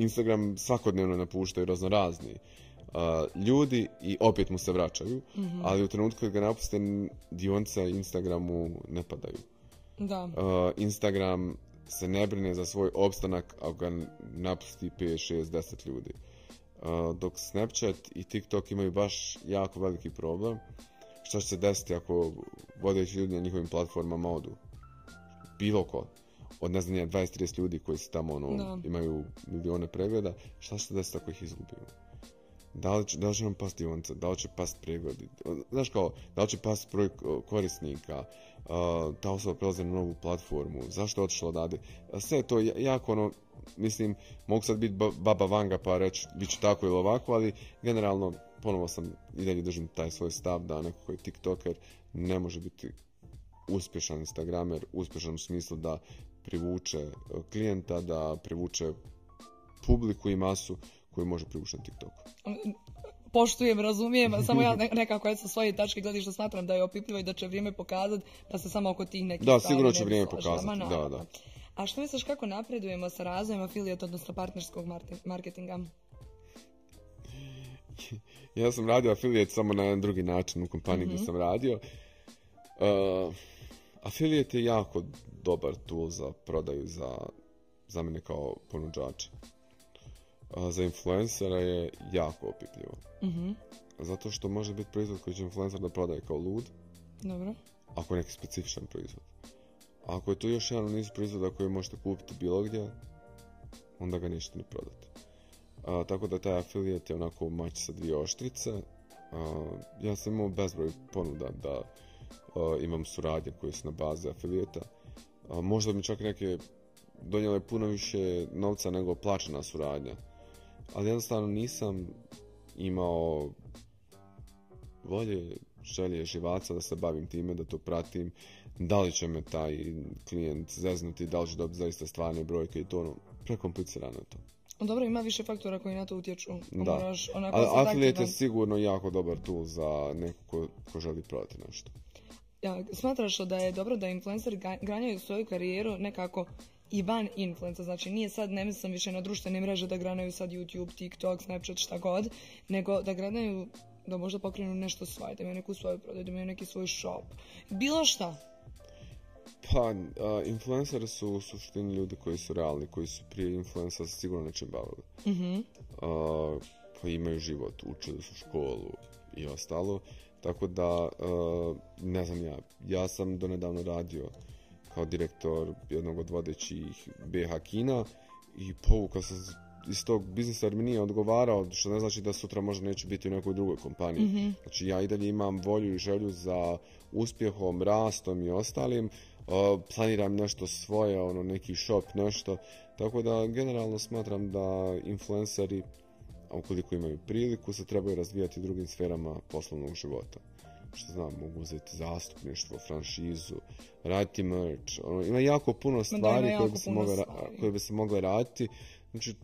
Instagram svakodnevno napuštaju razno razni ljudi i opet mu se vraćaju, mhm. ali u trenutku kad ga napuste, dionca Instagramu ne padaju. Da. Instagram se ne brine za svoj opstanak ako ga napusti 5, 6, 10 ljudi. dok Snapchat i TikTok imaju baš jako veliki problem. Što će se desiti ako vodeći ljudi na njihovim platformama odu? Bilo ko, od nas nije 20-30 ljudi koji se tamo ono, imaju milijone pregleda, šta se desi ako ih izgubimo? Da li, će, da li će nam da li će past pregledi, znaš kao, da li će past broj korisnika, ta osoba prelazi na novu platformu, zašto je otišla odade, sve to jako ono, mislim, mogu sad biti baba vanga pa reći bit će tako ili ovako, ali generalno ponovo sam i dalje držim taj svoj stav da neko koji je tiktoker ne može biti uspješan Instagramer, uspješan u smislu da privuče e, klijenta, da privuče publiku i masu koju može privući na TikToku. Poštujem, razumijem, samo ja nekako sa svoje tačke što smatram da je opipljivo i da će vrijeme pokazati da se samo oko tih nekih Da, sigurno će vrijeme pokazati, da, ono. da, A što misliš kako napredujemo sa razvojem afilijata, odnosno partnerskog marketinga? ja sam radio afilijat samo na jedan drugi način u kompaniji gdje mhm. sam radio. E, Affiliate je jako dobar tool za prodaju za, za mene kao ponuđača. Za influencera je jako opipljivo. Mhm. Zato što može biti proizvod koji će influencer da prodaje kao lud. Dobro. Ako je neki specifičan proizvod. ako je to još jedan niz proizvoda koji možete kupiti bilo gdje, onda ga nećete ni prodati. A, tako da taj affiliate je onako mač sa dvije oštrice. ja sam imao bezbroj ponuda da imam suradnje koje su na bazi afilijeta. Možda mi čak neke donijele puno više novca nego plaćena suradnja. Ali jednostavno nisam imao volje, želje, živaca da se bavim time, da to pratim, da li će me taj klijent zeznuti, da li će dobiti zaista stvarne brojke i to ono, prekomplicirano je to. Dobro, ima više faktora koji na to utječu. Da. je sigurno jako dobar tool za neko ko, ko želi prodati nešto ja, smatraš da je dobro da influenceri granjaju svoju karijeru nekako i van influenca, znači nije sad, ne mislim više na društvene mreže da granaju sad YouTube, TikTok, Snapchat, šta god, nego da granaju da možda pokrenu nešto svoje, da imaju neku svoju prodaju, da imaju neki svoj shop, bilo šta. Pa, uh, influenceri su u suštini ljudi koji su realni, koji su prije influencer sigurno nečim bavili. Mm pa imaju život, učili su školu i ostalo tako da, e, ne znam ja, ja sam donedavno radio kao direktor jednog od vodećih BH Kina i povukao sam iz tog biznisa jer mi nije odgovarao, što ne znači da sutra možda neću biti u nekoj drugoj kompaniji. Mhm. Znači ja i dalje imam volju i želju za uspjehom, rastom i ostalim. E, planiram nešto svoje, ono neki shop, nešto. Tako da generalno smatram da influenceri a ukoliko imaju priliku se trebaju razvijati u drugim sferama poslovnog života. Što znam, mogu uzeti zastupništvo, franšizu, raditi merch, ono, ima jako puno stvari jako koje, bi se mogle, koje bi se mogle raditi. Znači,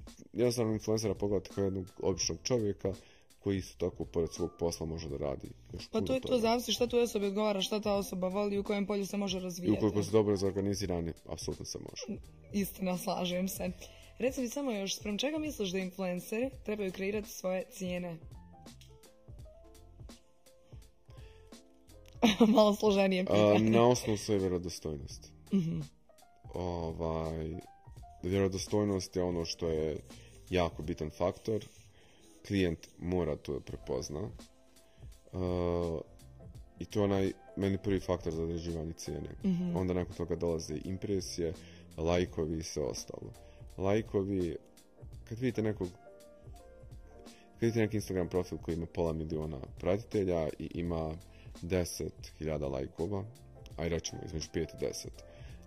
sam influencera pogledati kao jednog običnog čovjeka, koji isto tako pored svog posla može da radi. pa to je to, zavisi šta tu osobi odgovara, šta ta osoba voli i u kojem polju se može razvijati. I ukoliko su dobro zorganizirani, apsolutno se može. Istina, slažem se. Reci mi samo još, sprem čega misliš da influenceri trebaju kreirati svoje cijene? Malo složenije pitanje. Na osnovu sve vjerodostojnosti. Mhm. Ovaj, vjerodostojnost je ono što je jako bitan faktor. Klijent mora to prepozna. I to je onaj meni prvi faktor za određivanje cijene. Mhm. Onda nakon toga dolaze impresije, lajkovi i sve ostalo lajkovi, kad vidite nekog kad vidite neki Instagram profil koji ima pola miliona pratitelja i ima 10.000 lajkova, aj rećemo između 5 i 10,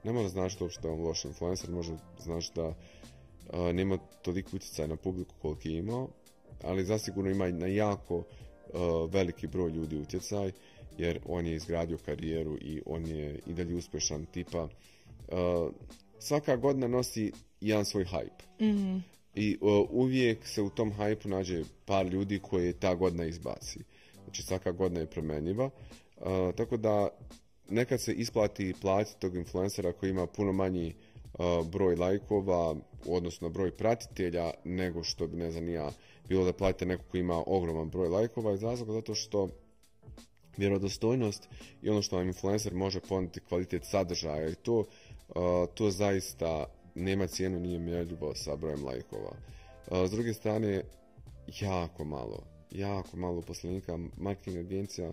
ne mora znati uopšte da je on loš influencer, može znači da nema toliko utjecaj na publiku koliko je imao, ali zasigurno ima na jako veliki broj ljudi utjecaj, jer on je izgradio karijeru i on je i dalje uspješan tipa svaka godina nosi jedan svoj hype. mm I uvijek se u tom hajpu nađe par ljudi koje ta godina izbaci. Znači svaka godina je promjenjiva. tako da nekad se isplati platiti tog influencera koji ima puno manji broj lajkova, odnosno broj pratitelja, nego što bi, ne znam, ja, bilo da platite nekog koji ima ogroman broj lajkova iz razloga zato što vjerodostojnost i ono što vam influencer može ponuditi kvalitet sadržaja i to to zaista nema cijenu, nije mjerljivo sa brojem lajkova. S druge strane, jako malo, jako malo poslanika marketing agencija,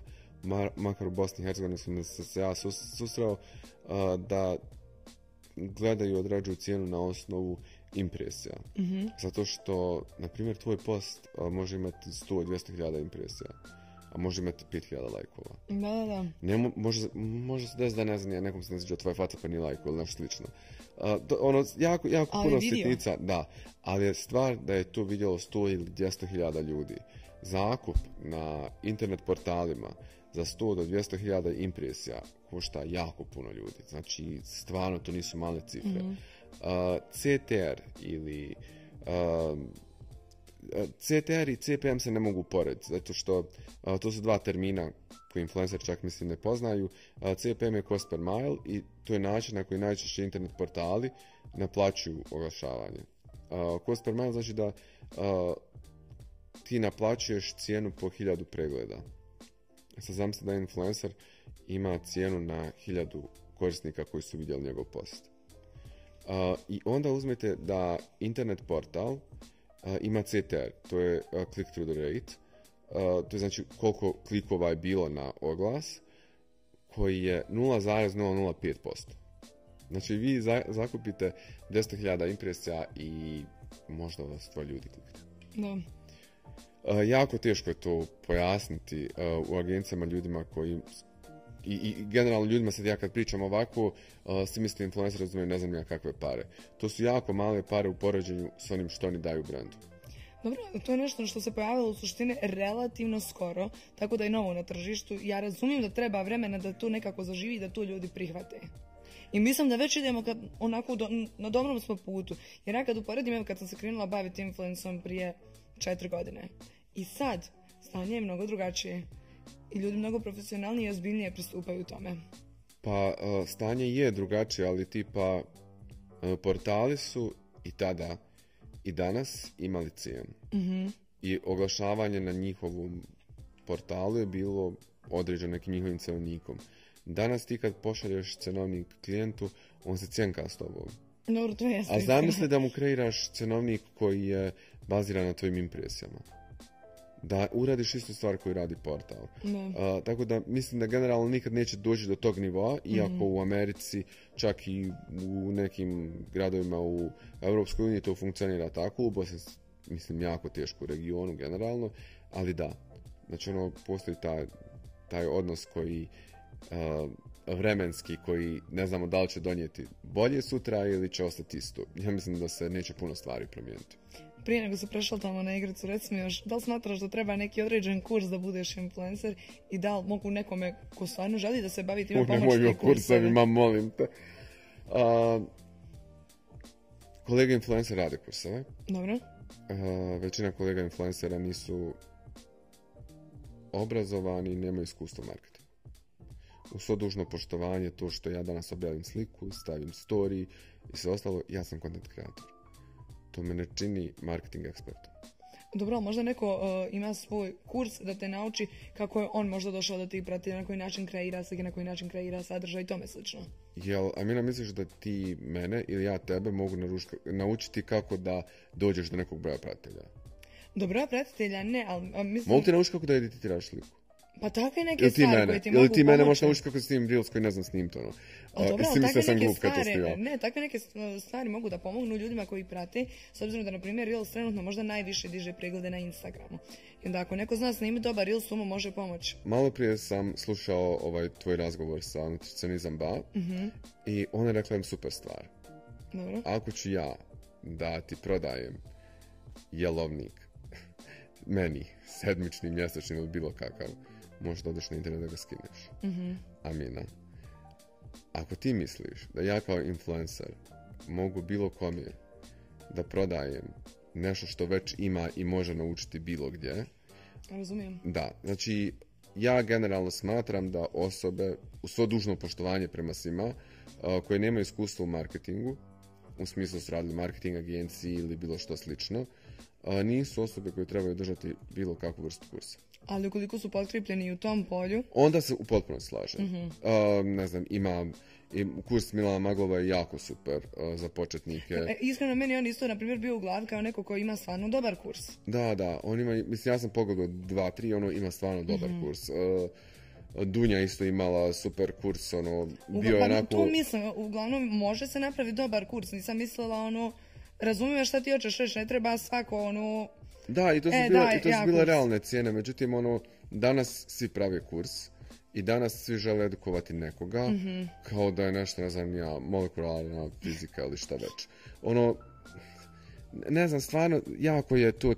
makar u Bosni i Hercegovini sam se ja susreo, da gledaju i odrađuju cijenu na osnovu impresija. Mhm. Zato što, na primjer, tvoj post može imati 100-200 hiljada impresija a može imati 5000 lajkova. Da, da, da. Ne, može, može se da ne znam, ja nekom se ne sviđa tvoja faca pa ni lajku ili nešto slično. A, to, ono, jako, jako ali puno sitnica, da. Ali je stvar da je to vidjelo 100 ili 200 ljudi. Zakup na internet portalima za 100 do 200 hiljada impresija košta jako puno ljudi. Znači, stvarno to nisu male cifre. Mm-hmm. CTR ili... CTR i CPM se ne mogu porediti, zato što to su dva termina koji influencer čak mislim ne poznaju. CPM je cost per mile i to je način na koji najčešće internet portali naplaćuju oglašavanje. cost per mile znači da ti naplaćuješ cijenu po hiljadu pregleda. Sad znam se da influencer ima cijenu na hiljadu korisnika koji su vidjeli njegov post. I onda uzmete da internet portal ima CTR, to je click through the rate, to je znači koliko klikova je bilo na oglas, koji je 0,005%. Znači vi zakupite 10.000 impresija i možda vas tvoje ljudi klikne. Da. jako teško je to pojasniti u agencijama ljudima koji i, i generalno ljudima sad ja kad pričam ovako, uh, svi influencer razumiju ne znam ja kakve pare. To su jako male pare u poređenju s onim što oni daju brandu. Dobro, to je nešto što se pojavilo u suštini relativno skoro, tako da je novo na tržištu. Ja razumijem da treba vremena da to nekako zaživi i da to ljudi prihvate. I mislim da već idemo kad, onako na dobrom smo putu. Jer ja kad uporedim, kad sam se krenula baviti influencom prije četiri godine. I sad, stanje je mnogo drugačije i ljudi mnogo profesionalnije i ozbiljnije pristupaju tome. Pa e, stanje je drugačije, ali tipa e, portali su i tada i danas imali cijenu. Mhm. I oglašavanje na njihovom portalu je bilo određeno nekim njihovim cenovnikom. Danas ti kad pošalješ cenovnik klijentu, on se cijenka s tobom. to A zamisli da mu kreiraš cenovnik koji je baziran na tvojim impresijama da uradiš istu stvar koju radi portal. tako da mislim da generalno nikad neće doći do tog nivoa, iako mhm. u Americi, čak i u nekim gradovima u Europskoj uniji to funkcionira tako, u Bosni mislim jako teško regionu generalno, ali da. Znači ono, postoji taj, taj odnos koji vremenski koji ne znamo da li će donijeti bolje sutra ili će ostati isto. Ja mislim da se neće puno stvari promijeniti prije nego se prešla tamo na igricu, recimo još, da li smatraš da treba neki određen kurs da budeš influencer i da li mogu nekome ko stvarno želi da se bavi tim pomoći kursevima? molim te. Kolega influencer rade kurseve. Dobro. većina kolega influencera nisu obrazovani i nemaju iskustva u uz svo dužno poštovanje to što ja danas objavim sliku, stavim story i sve ostalo, ja sam content kreator to me ne čini marketing ekspert. Dobro, možda neko e, ima svoj kurs da te nauči kako je on možda došao da ti prati, na koji način kreira slike, na koji način kreira sadržaj i tome slično. Jel, Amina, misliš da ti mene ili ja tebe mogu naruška, naučiti kako da dođeš do nekog broja pratitelja? Do broja pratitelja ne, ali... Mislim... Mogu ti naučiti kako da editiraš sliku? Pa takve neke stvari koje ti Ili ti mene možeš naučiti kako s tim reels koji ne znam snim ono? pa to. mislim Ne, takve neke stvari mogu da pomognu ljudima koji prate, s obzirom da, na primjer, reels trenutno možda najviše diže preglede na Instagramu. I onda ako neko zna snimiti dobar reels, mu može pomoći. Malo prije sam slušao ovaj tvoj razgovor sa nutricionizam ba mhm. i ona je rekla im super stvar. Dobro. Ako ću ja da ti prodajem jelovnik meni, sedmični, mjesečni ili bilo kakav, možda odeš na internet da ga skineš. mm Amina. Ako ti misliš da ja kao influencer mogu bilo kome da prodajem nešto što već ima i može naučiti bilo gdje. Razumijem. Da, znači ja generalno smatram da osobe, u svo dužno poštovanje prema svima, uh, koje nemaju iskustva u marketingu, u smislu su radili marketing agenciji ili bilo što slično, uh, nisu osobe koje trebaju držati bilo kakvu vrstu kursa ali ukoliko su potkripljeni u tom polju... Onda se u potpuno slažem. Mm ne znam, ima, i kurs Milana Maglova je jako super za početnike. E, iskreno, meni on isto, na primjer, bio u glavi kao neko koji ima stvarno dobar kurs. Da, da, on ima, mislim, ja sam pogledao dva, tri, ono ima stvarno dobar mhm. kurs. Dunja isto imala super kurs, ono, bio je onako... Tu mislim, uglavnom, može se napraviti dobar kurs, nisam mislila, ono, razumiješ šta ti hoćeš reći, ne treba svako, ono, da, i to su, e, to su bile realne cijene. Međutim, ono, danas svi pravi kurs i danas svi žele edukovati nekoga mhm. kao da je nešto, ne znam ja, molekularna fizika ili šta već. Ono, ne znam, stvarno, jako je to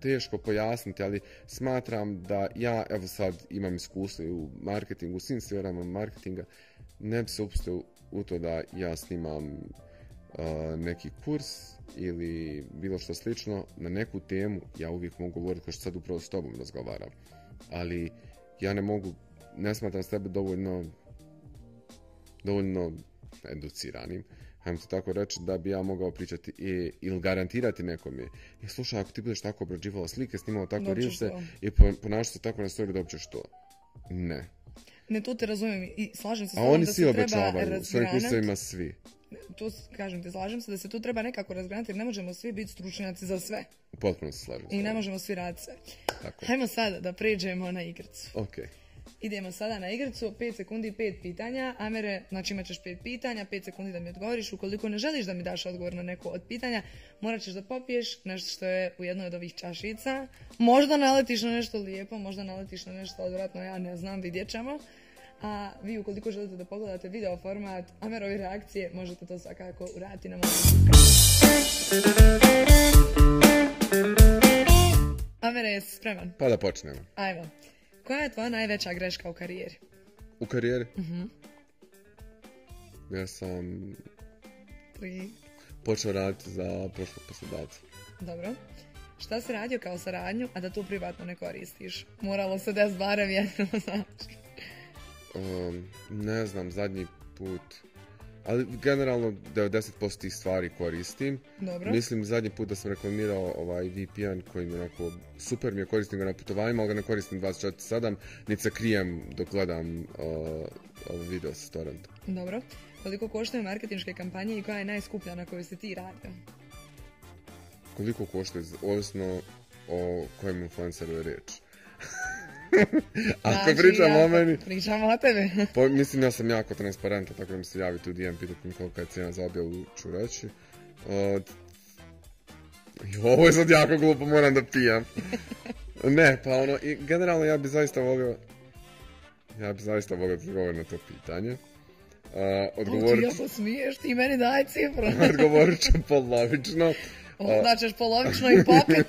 teško pojasniti, ali smatram da ja, evo sad, imam iskustvo u marketingu, u svim sferama marketinga, ne bi se upustio u to da ja snimam neki kurs ili bilo što slično na neku temu, ja uvijek mogu govoriti kao što sad upravo s tobom razgovaram, ali ja ne mogu, ne smatram sebe dovoljno dovoljno educiranim, hajdemo to tako reći, da bi ja mogao pričati i, ili garantirati nekom je, I e, slušaj, ako ti budeš tako obrađivao slike, snimao tako rilse i ponašao se tako na story, uopće što. Ne. Ne, to te razumijem i slažem se s A oni si svi obećavaju svojim kursovima svi tu kažem ti, slažem se da se tu treba nekako razgranati jer ne možemo svi biti stručnjaci za sve. Potpuno se slažem. I ne možemo svi raditi sve. Tako. Hajmo sada da pređemo na igricu. Ok. Idemo sada na igricu, 5 sekundi, 5 pitanja. Amere, znači imat ćeš 5 pitanja, 5 sekundi da mi odgovoriš. Ukoliko ne želiš da mi daš odgovor na neko od pitanja, morat ćeš da popiješ nešto što je u jednoj od ovih čašica. Možda naletiš na nešto lijepo, možda naletiš na nešto odvratno, ja ne znam, vidjet ćemo a vi ukoliko želite da pogledate video format Amerovi reakcije, možete to svakako uraditi na mojom Amere, jesi spreman? Pa da počnemo. Ajmo. Koja je tvoja najveća greška u karijeri? U karijeri? Mhm. Ja sam Tri. počeo raditi za prošlog poslodavca. Dobro. Šta si radio kao saradnju, a da tu privatno ne koristiš? Moralo se des barem jedno, znači. Ehm, ne znam, zadnji put, ali generalno 90% tih stvari koristim. Dobro. Mislim zadnji put da sam reklamirao ovaj VPN koji mi onako super mi je, koristim ga na putovanjima, ali ga ne koristim 24/7, niti se krijem dok gledam uh, video s torrentom. Dobro. Koliko koštaju marketinške kampanje i koja je najskuplja na kojoj se ti radio? Koliko koštaju, ovisno o kojem influenceru je riječ. Ako znači, pričamo o meni... Pričamo o tebi. mislim, ja sam jako transparentan, tako da mi se javi tu DM, pitat mi kolika je cijena za objavu, ću reći. Ovo je sad jako glupo, moram da pijem. ne, pa ono, generalno ja bi zaista volio... Ja bi zaista volio odgovor na to pitanje. Uh, ti Ja se smiješ, ti meni daj cifru. odgovorit ću polovično. znači značeš polovično i popit.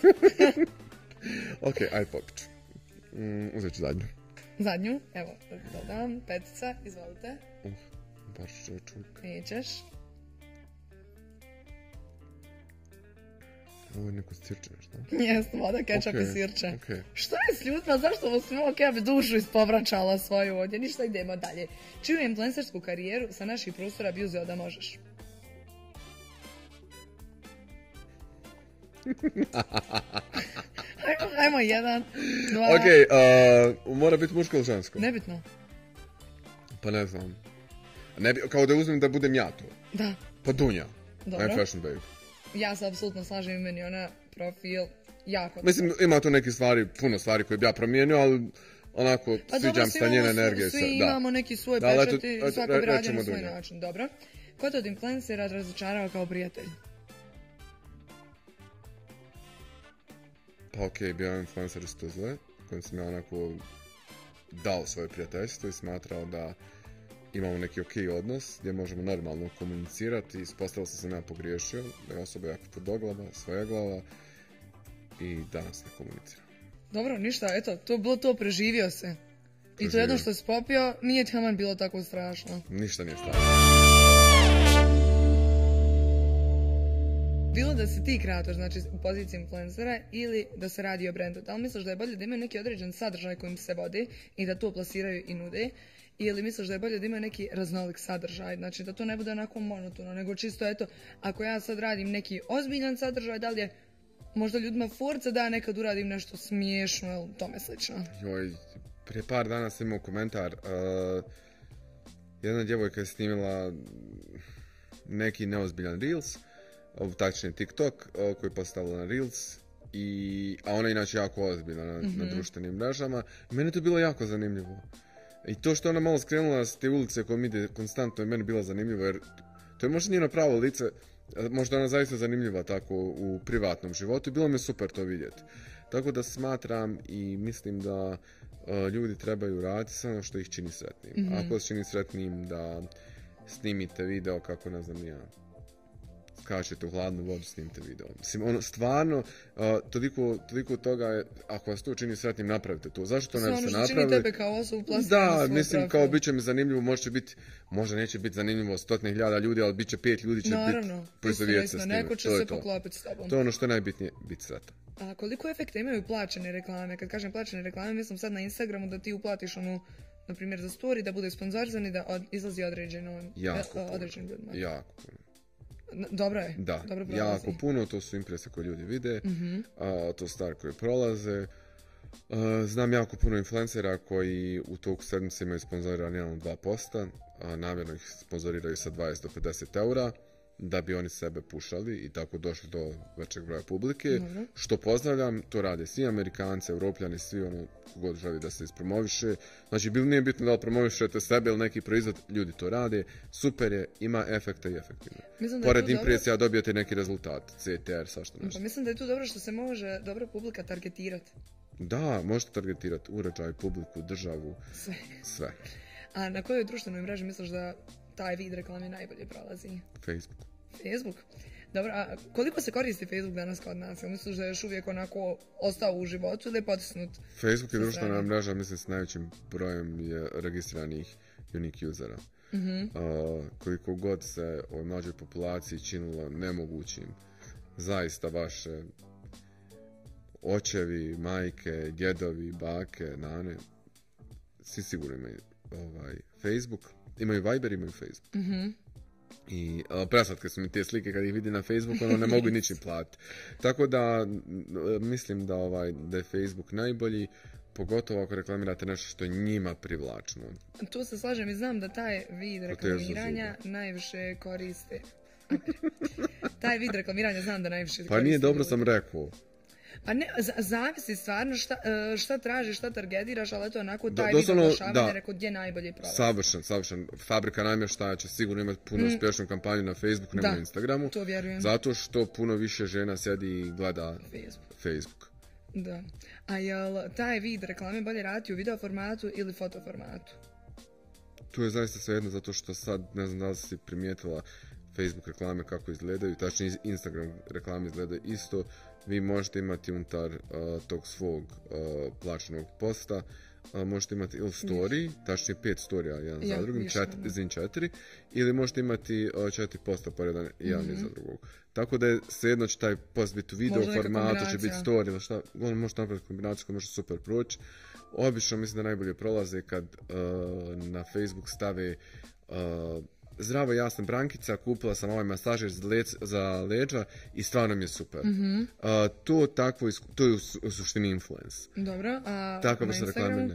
ok, aj popit Mm, uzet ću zadnju. Zadnju? Evo, dodam. Petica, izvolite. Uf, uh, baš ću čuk. Nećeš. Ovo je neko sirče nešto. Jes, voda, kečap okay. i sirče. Okay. Što je s ljudima, zašto smo Ok, ja bi dušu ispovraćala svoju ovdje? Ništa, idemo dalje. Čiju influencersku karijeru sa naših prostora bi uzeo da možeš? Ajmo, jedan, dva... Okej, eh, mora biti muško ili žensko? Nebitno. Pa ne znam. kao da uzmem da budem ja tu. Da. Pa Dunja. Dobro. fashion babe. Ja se apsolutno slažem i meni ona profil jako... Mislim, ima tu neke stvari, puno stvari koje bi ja promijenio, ali onako pa sviđam sa njene energije. Svi imamo neki svoj pečati i svako bi radio na svoj način. Dobro. Ko te od influencera razočarao kao prijatelj? Pa ok, bio je influencer iz Tuzle, kojim sam ja onako dao svoje prijateljstvo i smatrao da imamo neki ok odnos gdje možemo normalno komunicirati i ispostavilo se sam ja pogriješio, da je osoba jako doglaba, svoja glava i danas ne komunicira. Dobro, ništa, eto, to bilo to, preživio se. I to jedno što si popio, nije ti bilo tako strašno. Ništa nije strašno. bilo da si ti kreator, znači u poziciji influencera ili da se radi o brendu. Da li misliš da je bolje da imaju neki određen sadržaj kojim se vodi i da to plasiraju i nude? Ili misliš da je bolje da imaju neki raznolik sadržaj, znači da to ne bude onako monotono, nego čisto eto, ako ja sad radim neki ozbiljan sadržaj, da li je možda ljudima forca da nekad uradim nešto smiješno ili tome slično? Joj, prije par dana sam imao komentar, e, jedna djevojka je snimila neki neozbiljan reels, tačni TikTok e, koji je postavila na Reels i, a ona je inače jako ozbiljna na, mhm. društvenim mrežama. Meni to bilo jako zanimljivo. I to što ona malo skrenula s te ulice mi ide konstantno je meni bilo zanimljivo jer to je možda njeno pravo lice, e, možda ona zaista zanimljiva tako u privatnom životu i bilo mi je super to vidjeti. Tako da smatram i mislim da e, ljudi trebaju raditi samo ono što ih čini sretnim. Mhm. Ako se čini sretnim da snimite video kako ne znam ja skačete u hladnu vodu, snimte video. Mislim, ono, stvarno, toliko, toliko toga je, ako vas to čini sretnim, napravite to. Zašto to ne biste znači, napravili? Sve ono što čini tebe kao Da, mislim, kao bit će mi zanimljivo, može biti, možda neće biti zanimljivo stotnih hiljada ljudi, ali bit će pet ljudi će biti Naravno, se Neko će se poklopiti s tobom. To je ono što je najbitnije, biti sretan. A koliko efekta imaju plaćene reklame? Kad kažem plaćene reklame, mislim sad na Instagramu da ti uplatiš onu na primjer za story, da bude sponzorizovan i da izlazi određeno, Jako e, dobro je. Da, Dobro prolazi. jako puno, to su imprese koje ljudi vide, mm-hmm. a, to stvari koje prolaze. znam jako puno influencera koji u toku sedmice imaju sponzoriran od 2%, a namjerno ih sponzoriraju sa 20 do 50 eura da bi oni sebe pušali i tako došli do većeg broja publike. Što pozdravljam, to rade svi Amerikanci, Europljani, svi ono god želi da se ispromoviše. Znači, bil nije bitno da li promovišete sebe ili neki proizvod, ljudi to rade, super je, ima efekta i efektivno. Mislim da Pored impresija dobro... dobijete neki rezultat, CTR, svašta nešto. Pa mislim da je tu dobro što se može dobra publika targetirati. Da, možete targetirati uređaj, publiku, državu, sve. sve. A na kojoj društvenoj mreži misliš da taj vid reklame najbolje prolazi? Facebook. Facebook? Dobro, a koliko se koristi Facebook danas kod nas? Ja mislim da je još uvijek onako ostao u životu ili je potisnut? Facebook je društvena mreža, mislim, s najvećim brojem je registriranih unique usera. mm A, koliko god se o mlađoj populaciji činilo nemogućim, zaista vaše očevi, majke, djedovi, bake, nane, svi sigurno imaju ovaj, Facebook, imaju Viber, imaju Facebook. Mhm. I su mi te slike kad ih vidi na Facebooku, ono ne mogu ničim platiti. Tako da mislim da, ovaj, da je Facebook najbolji, pogotovo ako reklamirate nešto što njima privlačno. Tu se slažem i znam da taj vid reklamiranja najviše koriste. taj vid reklamiranja znam da najviše koriste. Pa nije dobro sam rekao. Pa ne, zavisi stvarno šta, e, šta tražiš, šta targetiraš, ali to onako taj Do, doslovno, da, rekao gdje najbolje prolazi. Savršen, savršen. Fabrika namještaja će sigurno imati puno mm. uspješnu kampanju na Facebooku, nema na Instagramu. to vjerujem. Zato što puno više žena sjedi i gleda Facebook. Facebook. Da. A jel taj vid reklame bolje radi u video formatu ili foto formatu? Tu je zaista jedno zato što sad, ne znam da li si primijetila, Facebook reklame kako izgledaju, tačnije Instagram reklame izgledaju isto vi možete imati unutar uh, tog svog uh, plaćenog posta uh, možete imati ili story, tačnije pet storija jedan za drugim, četiri, četiri, ili možete imati četiri posta pored jedan mhm. za drugog. Tako da je svejedno će taj post biti u video možda formatu, će biti story ili može napraviti kombinaciju koja može super proći. Obično mislim da najbolje prolaze kad na Facebook stave zdravo ja sam brankica, kupila sam ovaj masažer za leđa i stvarno mi je super. Mhm. to, je u suštini influence. Dobro, a Tako na Instagramu?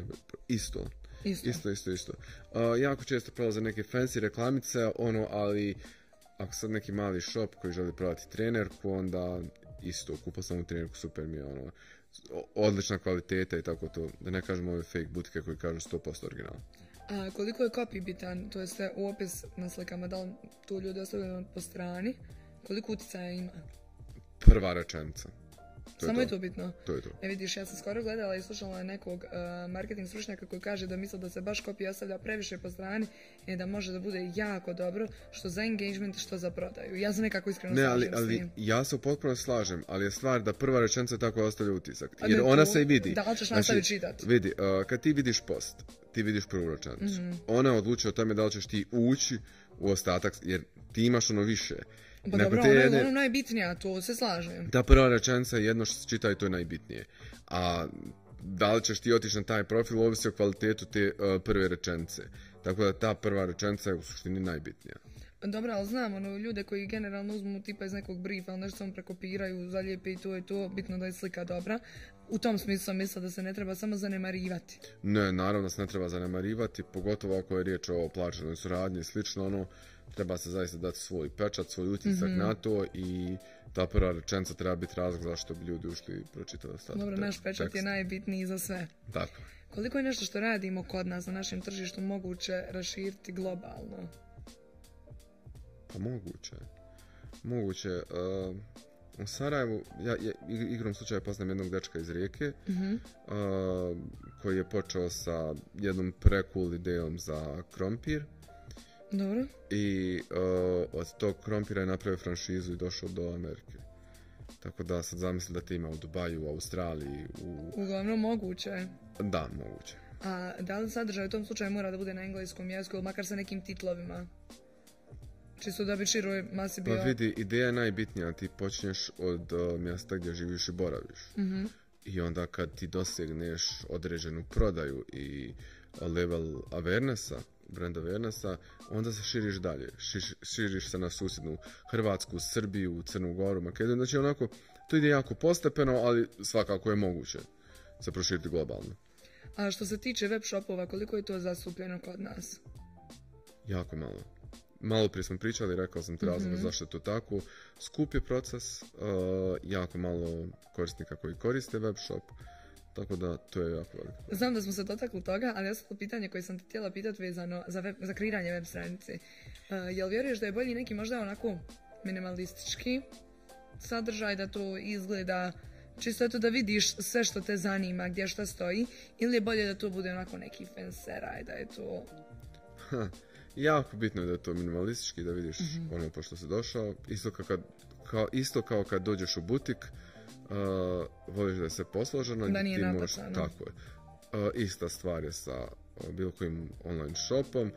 isto. Isto, isto, isto. jako često prolaze neke fancy reklamice, ono, ali ako sad neki mali shop koji želi prodati trenerku, onda isto, kupao sam u trenerku, super mi je ono, odlična kvaliteta i tako to, da ne kažem ove fake butike koji kažu 100% original. A koliko je copy bitan, to je sve u opis na slikama, da li tu ljudi ostavljaju po strani, koliko utjecaja ima? Prva rečenica. To Samo je to. bitno. To je to. E vidiš, ja sam skoro gledala i slušala nekog e, marketing stručnjaka koji kaže da misle da se baš kopija ostavlja previše po strani i da može da bude jako dobro što za engagement, što za prodaju. Ja sam nekako iskreno ne, ali, ali s njim. ja se potpuno slažem, ali je stvar da prva rečenica tako ostavlja utisak. Jer ona se i vidi. Da li ćeš znači, čitati? Vidi, e, kad ti vidiš post, ti vidiš prvu rečenicu. Mhm. Ona odlučuje o tome da li ćeš ti ući u ostatak, jer ti imaš ono više. Pa dobro, ono, ono, najbitnije to se slažem. Ta prva rečenica je jedno što se čita i to je najbitnije. A da li ćeš ti otići na taj profil ovisi o kvalitetu te e, prve rečenice. Tako da ta prva rečenica je u suštini najbitnija. Pa dobro, ali znam, ono, ljude koji generalno uzmu tipa iz nekog briefa, ali što sam ono, prekopiraju, zalijepe i to je to, bitno da je slika dobra. U tom smislu sam da se ne treba samo zanemarivati. Ne, naravno se ne treba zanemarivati, pogotovo ako je riječ o plaćenoj suradnji i slično, ono, treba se zaista dati svoj pečat, svoj utisak mhm. na to i ta prva rečenica treba biti razlog zašto bi ljudi ušli i pročitali ostatak Dobro, naš pečat je najbitniji za sve. Tako. Koliko je nešto što radimo kod nas na našem tržištu moguće raširiti globalno? Pa moguće. Moguće. Uh, u Sarajevu, ja, ja igrom slučaja poznam jednog dečka iz rijeke mhm. uh, koji je počeo sa jednom prekul idejom za krompir dobro. I uh, od tog krompira je napravio franšizu i došao do Amerike. Tako da sad zamisli da ti ima u Dubaju, u Australiji, u... Uglavnom moguće. Da, moguće. A da li sadržaj u tom slučaju mora da bude na engleskom jeziku makar sa nekim titlovima? Čisto da bi široj masi bio... Pa vidi, ideja je najbitnija. Ti počneš od uh, mjesta gdje živiš i boraviš. Mhm. I onda kad ti dosegneš određenu prodaju i level avernesa, brand onda se širiš dalje. Širiš, se na susjednu Hrvatsku, Srbiju, Crnu Goru, Makedoniju. Znači onako, to ide jako postepeno, ali svakako je moguće se proširiti globalno. A što se tiče web shopova, koliko je to zastupljeno kod nas? Jako malo. Malo prije smo pričali, rekao sam te razloga mhm. zašto je to tako. Skup je proces, e, jako malo korisnika koji koriste web shop. Tako da to je jako Znam da smo se dotakli toga, ali to pitanje koje sam ti htjela pitati vezano za, za kreiranje web stranice. Uh, jel vjeruješ da je bolji neki možda onako minimalistički sadržaj da to izgleda čisto eto da vidiš sve što te zanima, gdje šta stoji, ili je bolje da to bude onako neki fenseraj, da je to... jako bitno je da je to minimalistički, da vidiš mhm. ono pošto se došao, isto, kao, kad, kao, isto kao kad dođeš u butik, Uh, voliš da se posloženo da nije tako je. Uh, ista stvar je sa uh, bilo kojim online shopom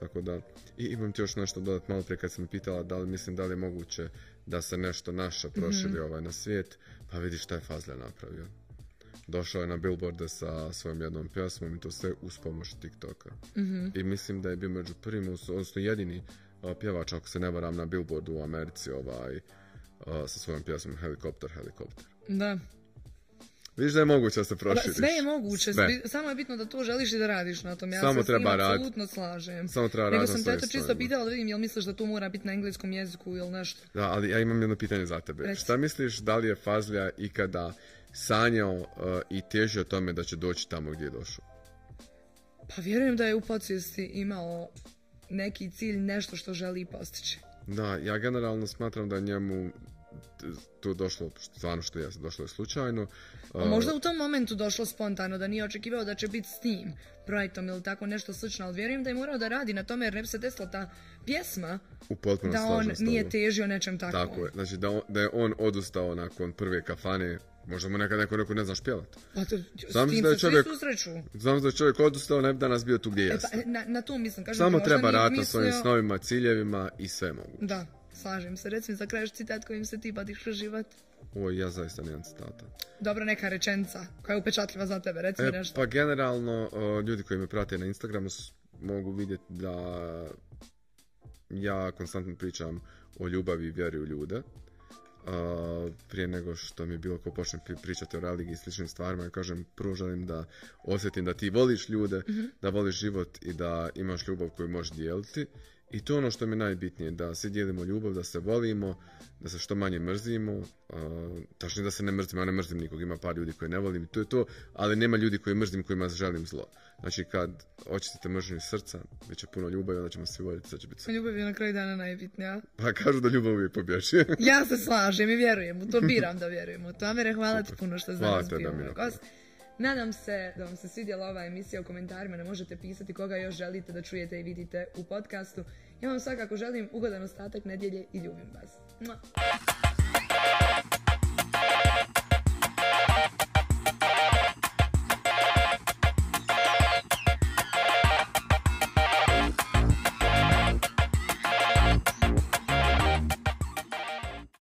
tako da i imam ti još nešto dodat malo prije kad sam pitala da li mislim da li je moguće da se nešto naša proširi mhm. ovaj na svijet pa vidiš šta je Fazlja napravio došao je na billboarde sa svojom jednom pjesmom i to sve uz pomoć TikToka. Mhm. I mislim da je bio među prvim, odnosno jedini pjevač, ako se ne varam, na billboardu u Americi ovaj, sa svojom pjesmom Helikopter, helikopter. Da. Viš da je moguće da se proširiš. Sve je moguće, samo je bitno da to želiš i da radiš na tom. Ja se treba apsolutno slažem. Samo treba raditi. Nego sam te to čisto pitala da vidim jel misliš da to mora biti na engleskom jeziku ili nešto. Da, ali ja imam jedno pitanje za tebe. Šta misliš da li je Fazlija ikada sanjao uh, i težio tome da će doći tamo gdje je došao? Pa vjerujem da je u podsvijesti imao neki cilj, nešto što želi postići. Da, ja generalno smatram da njemu to došlo, stvarno što je, došlo je slučajno. A možda u tom momentu došlo spontano, da nije očekivao da će biti s tim projektom ili tako nešto slično, ali vjerujem da je morao da radi na tome jer ne bi se desila ta pjesma u da on nije težio nečem takvom. Tako je, znači da, da je on odustao nakon prve kafane Možda mu nekad neko ne zna špjevat. Pa znam da je čovjek, čovjek odustao, ne bi danas bio tu gdje e pa, jeste. na, na to mislim. Kažem, Samo treba rata mislio... svojim snovima, ciljevima i sve mogu. Da, slažem se. Recimo za kraj citat kojim se ti badiš život. O, ja zaista nemam citata. Dobro, neka rečenca koja je upečatljiva za tebe, reci e, nešto. Pa generalno, ljudi koji me prate na Instagramu mogu vidjeti da ja konstantno pričam o ljubavi i vjeri u ljude prije nego što mi bilo ko počne pričati o religiji i sličnim stvarima, ja kažem, prvo želim da osjetim da ti voliš ljude, mhm. da voliš život i da imaš ljubav koju možeš dijeliti i to je ono što mi je najbitnije, da svi dijelimo ljubav, da se volimo, da se što manje mrzimo, uh, da se ne mrzimo, ja ne mrzim nikog, ima par ljudi koje ne volim i to je to, ali nema ljudi koje mrzim kojima želim zlo. Znači kad očistite mržnju srca, bit će puno ljubavi, onda ćemo svi voljeti, sad će biti sve. Ljubav je na kraju dana najbitnija. Pa kažu da ljubav uvijek ja se slažem i vjerujem to, biram da vjerujem u to. Amere, hvala, ti puno što za nas Nadam se da vam se svidjela ova emisija u komentarima, ne možete pisati koga još želite da čujete i vidite u podcastu. Ja vam svakako želim ugodan ostatak nedjelje i ljubim vas.